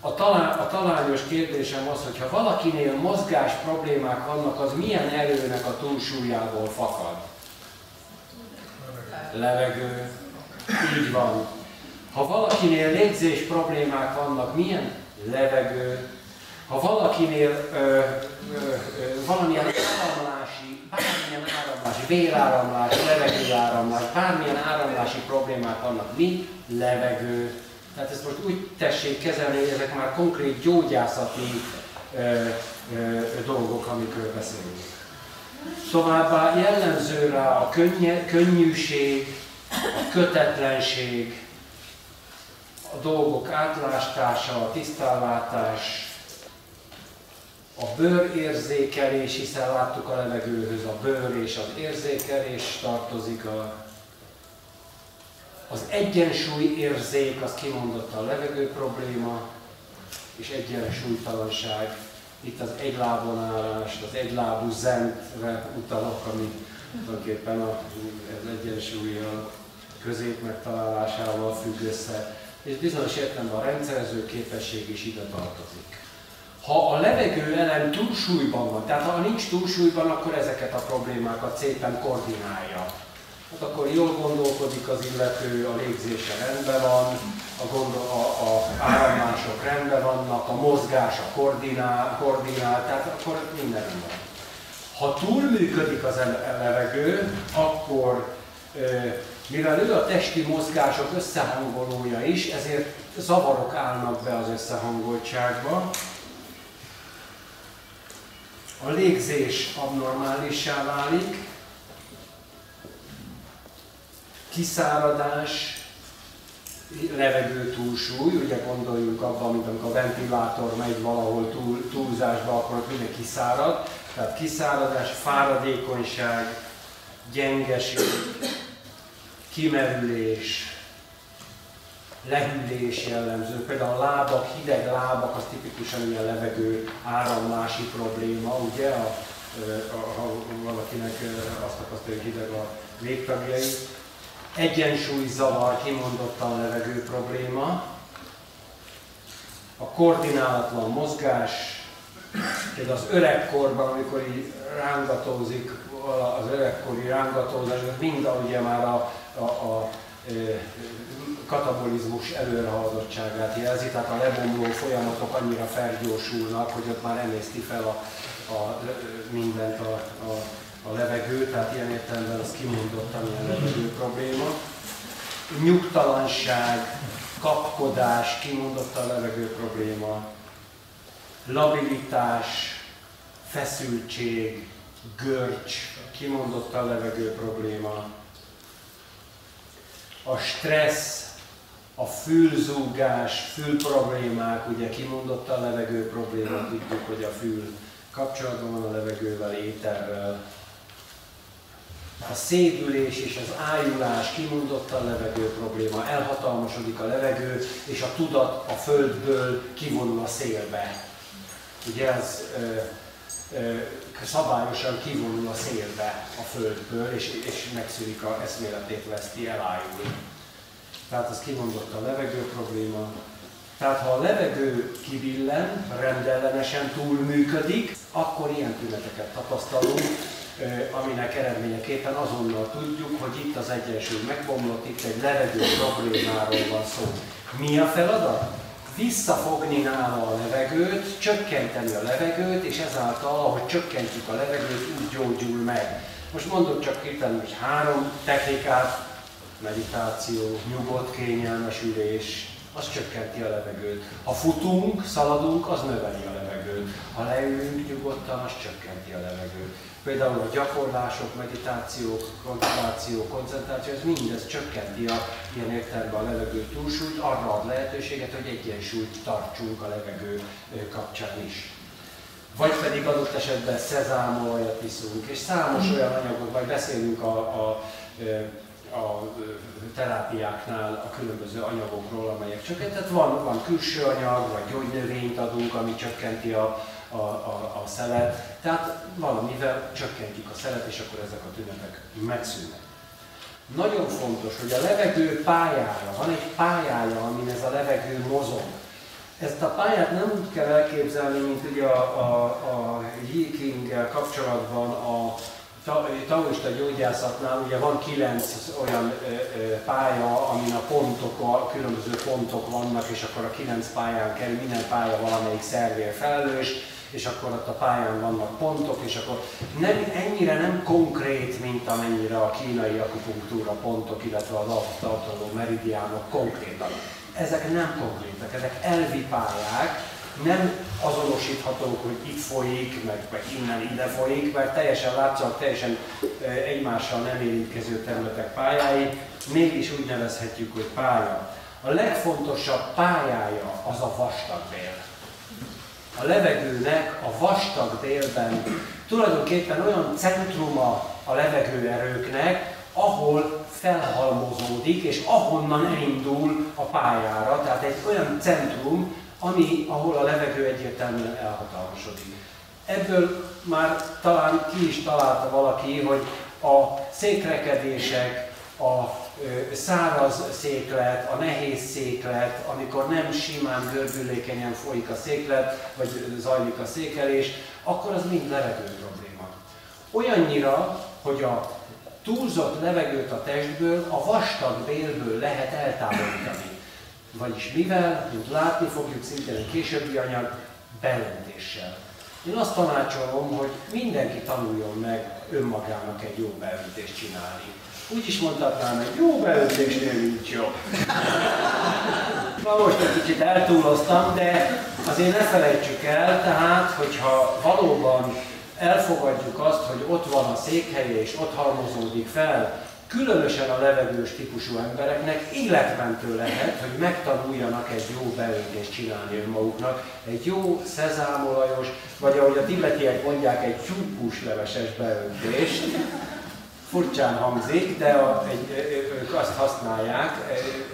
A, talán, a talányos kérdésem az, hogy ha valakinél mozgás problémák vannak, az milyen erőnek a túlsúlyából fakad? Levegő. Így van. Ha valakinél légzés problémák vannak, milyen levegő? Ha valakinél ö, ö, ö, valamilyen áramlási, bármilyen áramlási, véráramlás, levegőáramlás, bármilyen áramlási problémák vannak, mi? Levegő. Tehát ezt most úgy tessék kezelni, hogy ezek már konkrét gyógyászati ö, ö, dolgok, amikről beszélünk. Továbbá jellemző rá a könnye, könnyűség, a kötetlenség, a dolgok átlástása, a tisztánlátás, a bőrérzékelés, hiszen láttuk a levegőhöz, a bőr és az érzékelés tartozik a az egyensúly érzék, az kimondott a levegő probléma, és egyensúlytalanság. Itt az egylábon állást, az egylábú zentre utalok, ami tulajdonképpen az egyensúly a közép megtalálásával függ össze, és bizonyos értelemben a rendszerező képesség is ide tartozik. Ha a levegő elem túlsúlyban van, tehát ha nincs túlsúlyban, akkor ezeket a problémákat szépen koordinálja. Hát akkor jól gondolkodik az illető, a légzése rendben van, a, gondol, a, a áramlások rendben vannak, a mozgása koordinál, koordinál, tehát akkor minden van. Ha túlműködik az levegő, akkor mivel ő a testi mozgások összehangolója is, ezért zavarok állnak be az összehangoltságba, a légzés abnormálissá válik, kiszáradás, levegő túlsúly, ugye gondoljunk abban, mint amikor a ventilátor megy valahol túl, túlzásba, akkor ott minden kiszárad. Tehát kiszáradás, fáradékonyság, gyengeség, kimerülés, lehűlés jellemző. Például a lábak, hideg lábak, az tipikusan ilyen levegő áramlási probléma, ugye? A, ha valakinek azt tapasztalja, hogy hideg a végtagjai. Egyensúlyzavar, kimondottan levegő probléma. A koordinálatlan mozgás, például az öregkorban, amikor így rángatózik, az öregkori rángatózás, mind ugye már a, a, a katabolizmus előrehaladottságát jelzi, tehát a lebomló folyamatok annyira felgyorsulnak, hogy ott már emészti fel a, a, mindent a, a, a levegő, tehát ilyen értelemben az kimondottan ilyen levegő probléma. Nyugtalanság, kapkodás, kimondottan levegő probléma, labilitás, feszültség, görcs, kimondottan levegő probléma, a stressz, a fülzúgás, fülproblémák, ugye kimondott a levegő probléma, tudjuk, hogy a fül kapcsolatban van a levegővel, éterrel. A szédülés és az ájulás kimondott a levegő probléma, elhatalmasodik a levegő, és a tudat a földből kivonul a szélbe. Ugye ez ö, ö, szabályosan kivonul a szélbe a földből, és, és megszűnik a eszméletét veszti, elájul. Tehát az kimondott a levegő probléma. Tehát ha a levegő kivillen, rendellenesen túlműködik, akkor ilyen tüneteket tapasztalunk, aminek eredményeképpen azonnal tudjuk, hogy itt az egyensúly megbomlott, itt egy levegő problémáról van szó. Mi a feladat? visszafogni nála a levegőt, csökkenteni a levegőt, és ezáltal, ahogy csökkentjük a levegőt, úgy gyógyul meg. Most mondok csak éppen, hogy három technikát, meditáció, nyugodt, kényelmes ülés, az csökkenti a levegőt. Ha futunk, szaladunk, az növeli a levegőt. Ha leülünk nyugodtan, az csökkenti a levegőt. Például a gyakorlások, meditációk, koncentráció, koncentráció, ez mindez csökkenti a ilyen értelemben a levegő túlsúlyt, arra ad lehetőséget, hogy egyensúlyt tartsunk a levegő kapcsán is. Vagy pedig adott esetben szezámolajat iszunk, és számos olyan anyagot, vagy beszélünk a, a, a terápiáknál a különböző anyagokról, amelyek csökkent. Tehát van, van külső anyag, vagy gyógynövényt adunk, ami csökkenti a, a, a, a szelet. Tehát valamivel csökkentjük a szelet, és akkor ezek a tünetek megszűnnek. Nagyon fontos, hogy a levegő pályája, van egy pályája, amin ez a levegő mozog. Ezt a pályát nem úgy kell elképzelni, mint ugye a, a, a kapcsolatban a taoista gyógyászatnál ugye van kilenc olyan pálya, amin a pontok, a különböző pontok vannak, és akkor a kilenc pályán kerül, minden pálya valamelyik szervér felelős, és akkor ott a pályán vannak pontok, és akkor nem, ennyire nem konkrét, mint amennyire a kínai akupunktúra pontok, illetve az tartaló meridiánok konkrétan. Ezek nem konkrétak, ezek elvi pályák, nem azonosíthatók, hogy itt folyik, meg, meg innen ide folyik, mert teljesen látszanak, teljesen egymással nem érintkező területek pályái, mégis úgy nevezhetjük, hogy pálya. A legfontosabb pályája az a vastag bél. A levegőnek a vastag bélben tulajdonképpen olyan centruma a levegőerőknek, ahol felhalmozódik, és ahonnan elindul a pályára, tehát egy olyan centrum, ami, ahol a levegő egyértelműen elhatalmasodik. Ebből már talán ki is találta valaki, hogy a székrekedések, a száraz széklet, a nehéz széklet, amikor nem simán görbülékenyen folyik a széklet, vagy zajlik a székelés, akkor az mind levegő probléma. Olyannyira, hogy a túlzott levegőt a testből a vastag bélből lehet eltávolítani. Vagyis mivel, mint látni fogjuk szintén egy későbbi anyag, beöntéssel. Én azt tanácsolom, hogy mindenki tanuljon meg önmagának egy jó beöntést csinálni. Úgy is mondhatnám, hogy jó beöntésnél nincs jó. Na most egy kicsit eltúloztam, de azért ne felejtsük el, tehát, hogyha valóban elfogadjuk azt, hogy ott van a székhelye és ott halmozódik fel különösen a levegős típusú embereknek életmentő lehet, hogy megtanuljanak egy jó beöntést csinálni önmaguknak, egy jó szezámolajos, vagy ahogy a tibetiek mondják, egy tyúkús leveses beöntést. Furcsán hangzik, de a, egy, ők azt használják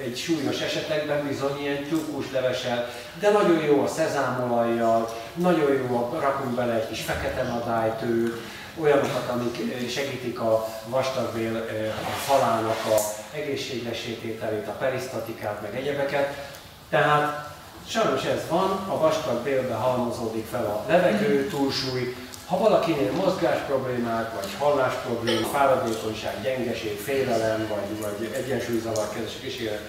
egy súlyos esetekben bizony ilyen tyúkús levesel, de nagyon jó a szezámolajjal, nagyon jó, a, rakunk bele egy kis fekete madálytőt, olyanokat, amik segítik a vastagbél a falának a egészségesítételét, a perisztatikát, meg egyebeket. Tehát sajnos ez van, a vastagbélbe halmozódik fel a levegő, túlsúly, ha valakinél mozgás problémák, vagy hallás problémák, fáradékonyság, gyengeség, félelem, vagy, vagy egyensúlyzavar kísér,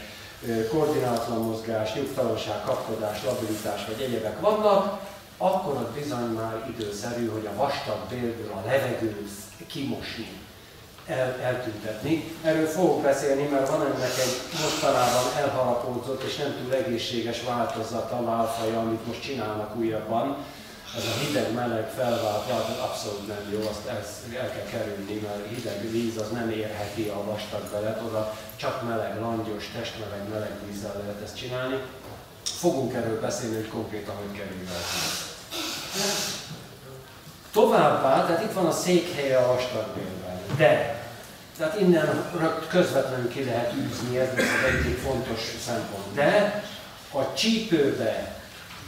koordinátlan mozgás, nyugtalanság, kapkodás, labilitás vagy egyebek vannak, akkor ott bizony már időszerű, hogy a vastag bélből a levegőt kimosni, el, eltüntetni. Erről fogok beszélni, mert van ennek egy mostanában elharapódzott és nem túl egészséges változata, válfaja, amit most csinálnak újabban. Ez a hideg-meleg felvált változat abszolút nem jó, azt el, el kell kerülni, mert hideg víz az nem érheti a vastag belet, oda csak meleg, langyos, testmeleg, meleg vízzel lehet ezt csinálni. Fogunk erről beszélni, hogy konkrétan hogy kerül Továbbá, tehát itt van a székhelye a vastagbélben, de tehát innen közvetlenül ki lehet űzni, ez lesz az egyik fontos szempont. De a csípőbe,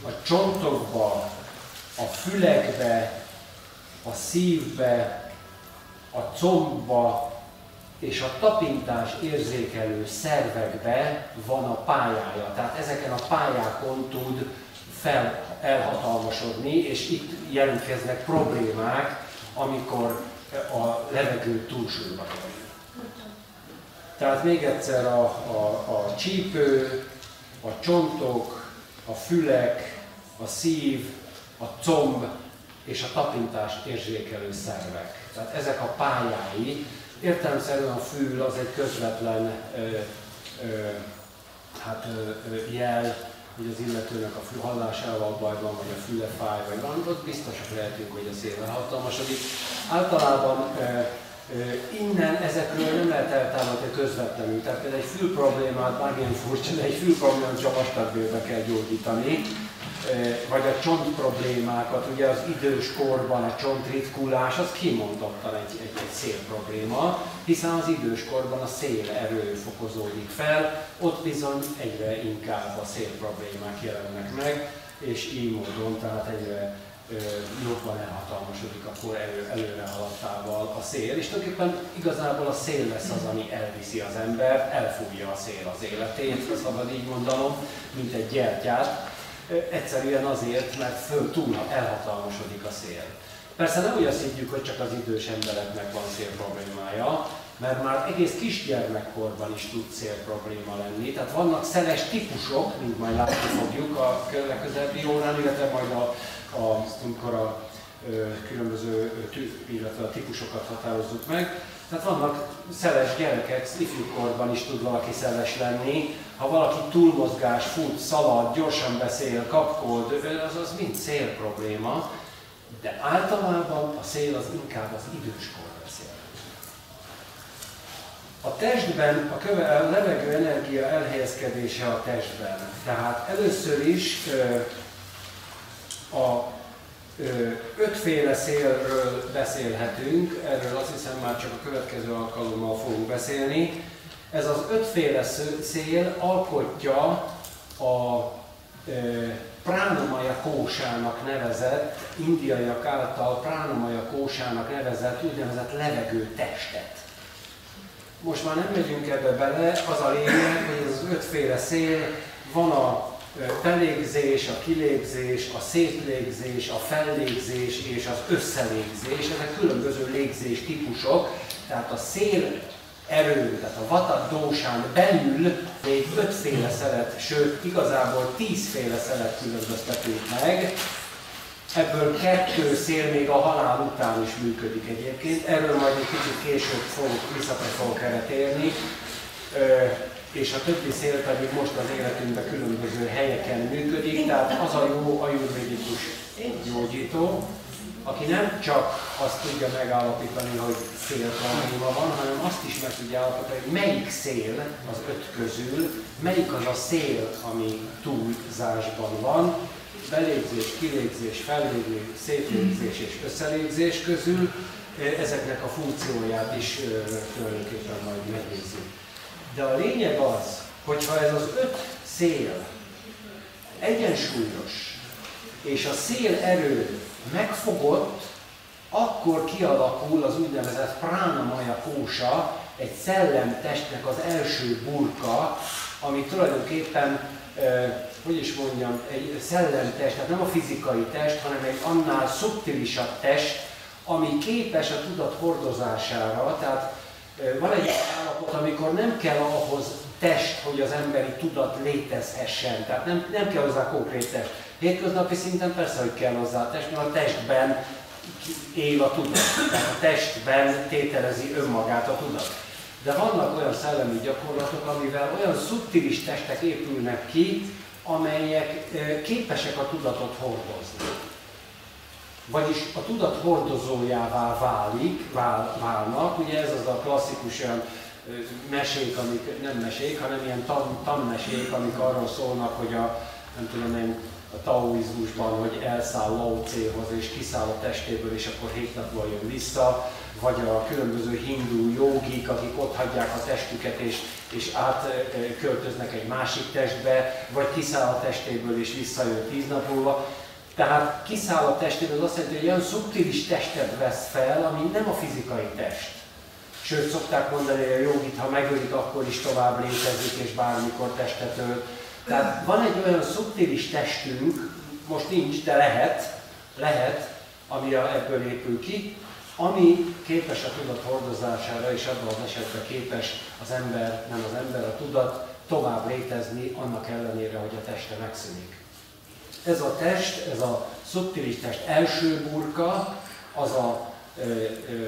a csontokba, a fülekbe, a szívbe, a combba és a tapintás érzékelő szervekbe van a pályája. Tehát ezeken a pályákon tud fel elhatalmasodni, és itt jelentkeznek problémák, amikor a levegő túlsúlyba kerül. Tehát még egyszer a, a, a csípő, a csontok, a fülek, a szív, a comb és a tapintást érzékelő szervek. Tehát ezek a pályái, értelemszerűen a fül az egy közvetlen ö, ö, hát, ö, jel, hogy az illetőnek a fül hallásával baj van, vagy a füle fáj, vagy van, ott biztosak lehetünk, hogy a szél hatalmasodik. Általában e, e, innen ezekről nem lehet eltávolítani közvetlenül. Tehát például egy fül problémát, már furcsa, de egy fül problémát csak vastagbélbe kell gyógyítani vagy a csont problémákat, ugye az idős korban a csontritkulás, az kimondottan egy, egy, egy szél probléma, hiszen az idős korban a szél erő fokozódik fel, ott bizony egyre inkább a szél problémák jelennek meg, és így módon, tehát egyre ö, jobban elhatalmasodik a kor elő, előre haladtával a szél, és tulajdonképpen igazából a szél lesz az, ami elviszi az embert, elfújja a szél az életét, szabad így mondanom, mint egy gyertyát, Egyszerűen azért, mert föl túl elhatalmasodik a szél. Persze nem úgy azt higgyük, hogy csak az idős embereknek van szél problémája, mert már egész kisgyermekkorban is tud szél probléma lenni. Tehát vannak szeles típusok, mint majd látni fogjuk a legközelebbi órán, illetve majd a, a, amikor a különböző illetve a típusokat határozzuk meg. Tehát vannak szeles gyerekek, ifjúkorban is tud valaki szeles lenni. Ha valaki túlmozgás, fut, szalad, gyorsan beszél, kapkod, az, az mind szél probléma. De általában a szél az inkább az időskor beszél. A testben, a, köve, a levegő energia elhelyezkedése a testben. Tehát először is a Ötféle szélről beszélhetünk, erről azt hiszem már csak a következő alkalommal fogunk beszélni. Ez az ötféle szél alkotja a Pránamaja kósának nevezett, indiaiak által Pránamaja kósának nevezett úgynevezett levegőtestet. Most már nem megyünk ebbe bele, az a lényeg, hogy ez az ötféle szél, van a belégzés, a kilégzés, a szétlégzés, a fellégzés és az összelégzés, ezek különböző légzés típusok, tehát a szél erő, tehát a vata dósán belül még ötféle szelet, sőt igazából tízféle szelet különböztetünk meg, Ebből kettő szél még a halál után is működik egyébként. Erről majd egy kicsit később fogok, vissza fogok erre térni. És a többi szél pedig most az életünkben különböző helyeken működik, tehát az a jó ajurvédikus gyógyító, aki nem csak azt tudja megállapítani, hogy szél van, hanem azt is meg tudja állapítani, hogy melyik szél az öt közül, melyik az a szél, ami túlzásban van, belégzés, kilégzés, fellégzés, szétlégzés és összelégzés közül, ezeknek a funkcióját is tulajdonképpen majd megnézzük. De a lényeg az, hogyha ez az öt szél egyensúlyos, és a szél erő megfogott, akkor kialakul az úgynevezett pránamaya kósa, egy szellemtestnek az első burka, ami tulajdonképpen, hogy is mondjam, egy szellemtest, tehát nem a fizikai test, hanem egy annál szubtilisabb test, ami képes a tudat hordozására, tehát eh, van egy állapot, amikor nem kell ahhoz test, hogy az emberi tudat létezhessen. Tehát nem, nem kell hozzá konkrét test. Hétköznapi szinten persze, hogy kell hozzá a test, mert a testben él a tudat. Tehát a testben tételezi önmagát a tudat. De vannak olyan szellemi gyakorlatok, amivel olyan szubtilis testek épülnek ki, amelyek képesek a tudatot hordozni. Vagyis a tudat hordozójává válik, vál, válnak. Ugye ez az a klasszikus olyan mesék, amik nem mesék, hanem ilyen tan, tanmesék, amik arról szólnak, hogy a, nem tudom a taoizmusban, hogy elszáll Lao és kiszáll a testéből, és akkor hét napból jön vissza, vagy a különböző hindu jogik, akik ott hagyják a testüket, és, és átköltöznek egy másik testbe, vagy kiszáll a testéből, és visszajön tíz nap múlva. Tehát kiszáll a testéből, az azt jelenti, hogy olyan szubtilis testet vesz fel, ami nem a fizikai test. Sőt, szokták mondani, hogy a jogit, ha megölik, akkor is tovább létezik, és bármikor testet ölt. Tehát van egy olyan szubtilis testünk, most nincs, de lehet, lehet, ami ebből épül ki, ami képes a tudat hordozására, és abban az esetben képes az ember, nem az ember, a tudat tovább létezni, annak ellenére, hogy a teste megszűnik. Ez a test, ez a szubtilis test első burka, az a,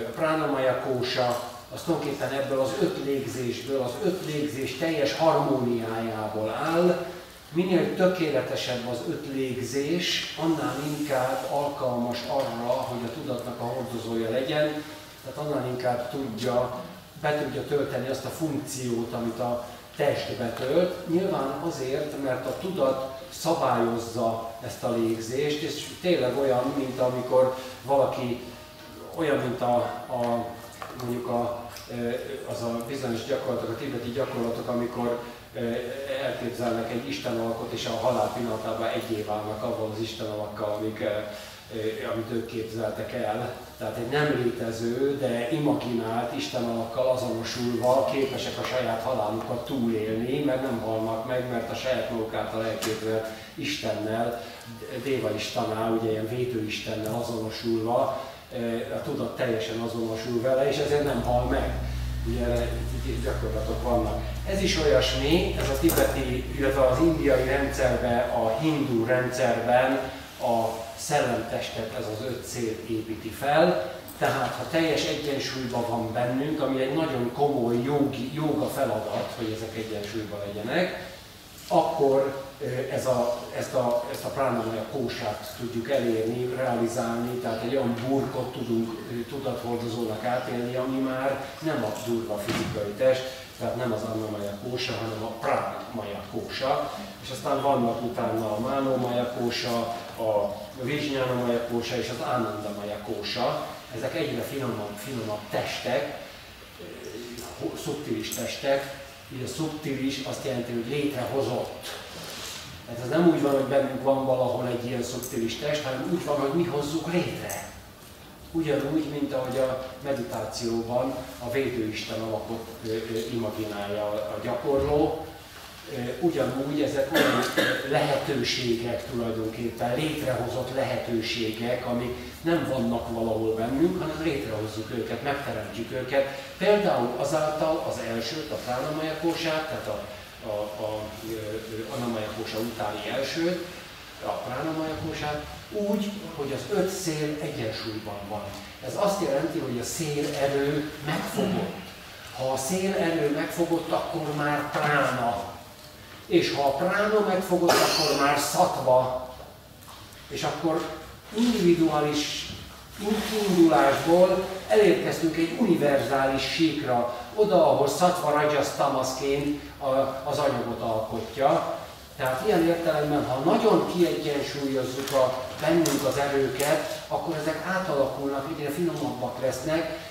a pránamaya kósa, az tulajdonképpen ebből az öt légzésből, az öt légzés teljes harmóniájából áll. Minél tökéletesebb az öt légzés, annál inkább alkalmas arra, hogy a tudatnak a hordozója legyen, tehát annál inkább tudja, be tudja tölteni azt a funkciót, amit a test betölt. Nyilván azért, mert a tudat szabályozza ezt a légzést, és tényleg olyan, mint amikor valaki olyan, mint a, a mondjuk a, az a bizonyos gyakorlatok, a tibeti gyakorlatok, amikor elképzelnek egy Isten alakot, és a halál pillanatában egyé válnak avval az Isten alakkal, amik, amit ők képzeltek el. Tehát egy nem létező, de imaginált Isten alakkal azonosulva képesek a saját halálukat túlélni, mert nem halnak meg, mert a saját maguk által elképzelt Istennel, Déva Istannál, ugye ilyen védőistennel azonosulva, a tudat teljesen azonosul vele, és ezért nem hal meg. Ugye gyakorlatok vannak. Ez is olyasmi, ez a tibeti, illetve az indiai rendszerben, a hindu rendszerben a szellemtestet ez az öt cél építi fel, tehát ha teljes egyensúlyban van bennünk, ami egy nagyon komoly jogi, joga feladat, hogy ezek egyensúlyban legyenek, akkor ez a, ezt a, ezt a pránamaya kósát tudjuk elérni, realizálni, tehát egy olyan burkot tudunk tudathordozónak átélni, ami már nem a durva fizikai test, tehát nem az annamaya kósa, hanem a pránamaya kósa, és aztán vannak utána a mánomaya kósa, a vizsnyánamaya kósa és az ánandamaya kósa, ezek egyre finomabb, finomabb testek, szubtilis testek, így a szubtilis azt jelenti, hogy létrehozott. Tehát ez nem úgy van, hogy bennünk van valahol egy ilyen szubtilis test, hanem úgy van, hogy mi hozzuk létre. Ugyanúgy, mint ahogy a meditációban a védőisten alapot imaginálja a gyakorló, ugyanúgy ezek olyan lehetőségek tulajdonképpen, létrehozott lehetőségek, amik nem vannak valahol bennünk, hanem létrehozzuk őket, megteremtjük őket. Például azáltal az elsőt, a pránamajakósát, tehát a, a, a, anamajakósa utáni elsőt, a pránamajakósát, úgy, hogy az öt szél egyensúlyban van. Ez azt jelenti, hogy a szél erő megfogott. Ha a szél erő megfogott, akkor már prána. És ha a prána megfogott, akkor már szatva. És akkor individuális kiindulásból elérkeztünk egy univerzális síkra, oda, ahol Sattva Rajas Tamasként az anyagot alkotja. Tehát ilyen értelemben, ha nagyon kiegyensúlyozzuk a, bennünk az erőket, akkor ezek átalakulnak, egyre finomabbak lesznek,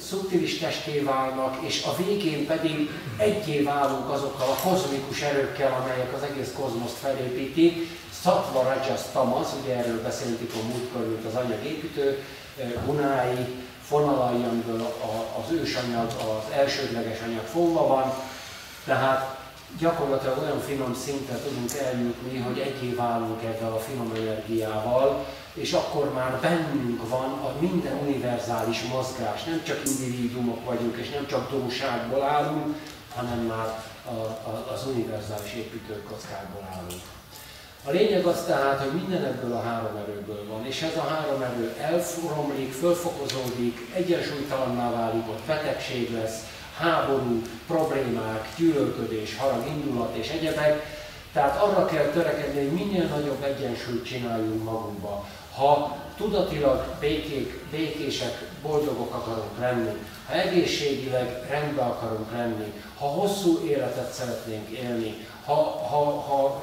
szubtilis testé válnak, és a végén pedig egyé válunk azokkal a kozmikus erőkkel, amelyek az egész kozmoszt felépítik. Sattva Rajas Tamas, ugye erről beszéltük a múltkor, mint az anyagépítő, gunái, fonalai, amiből az ősanyag, az elsődleges anyag fogva van, tehát gyakorlatilag olyan finom szintre tudunk eljutni, hogy egyé válunk ezzel a finom energiával, és akkor már bennünk van a minden univerzális mozgás. Nem csak individuumok vagyunk, és nem csak dóságból állunk, hanem már az univerzális építőkockákból állunk. A lényeg az tehát, hogy minden ebből a három erőből van, és ez a három erő elforomlik, fölfokozódik, egyensúlytalanná válik, ott betegség lesz, háború, problémák, gyűlölködés, harag, indulat és egyebek. Tehát arra kell törekedni, hogy minél nagyobb egyensúlyt csináljunk magunkba. Ha tudatilag békék, békések, boldogok akarunk lenni, ha egészségileg rendben akarunk lenni, ha hosszú életet szeretnénk élni, ha, ha, ha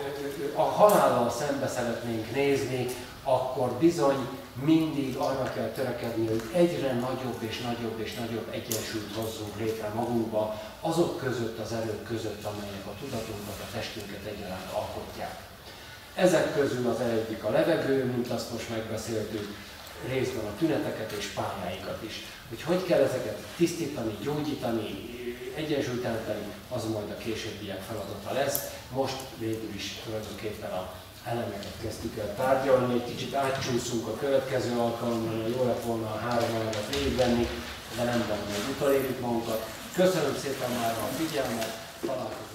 a halállal szembe szeretnénk nézni, akkor bizony mindig arra kell törekedni, hogy egyre nagyobb és nagyobb és nagyobb egyensúlyt hozzunk létre magunkba, azok között, az erők között, amelyek a tudatunkat, a testünket egyaránt alkotják. Ezek közül az egyik a levegő, mint azt most megbeszéltük, részben a tüneteket és pályáikat is. Hogy hogy kell ezeket tisztítani, gyógyítani, egyensúlyteremteni, az majd a későbbiek feladata lesz. Most végül is tulajdonképpen a elemeket kezdtük el tárgyalni, egy kicsit átcsúszunk a következő alkalommal, jó lett volna a három elemet végigvenni, de nem benne, utolérjük magunkat. Köszönöm szépen már a figyelmet, találkozunk.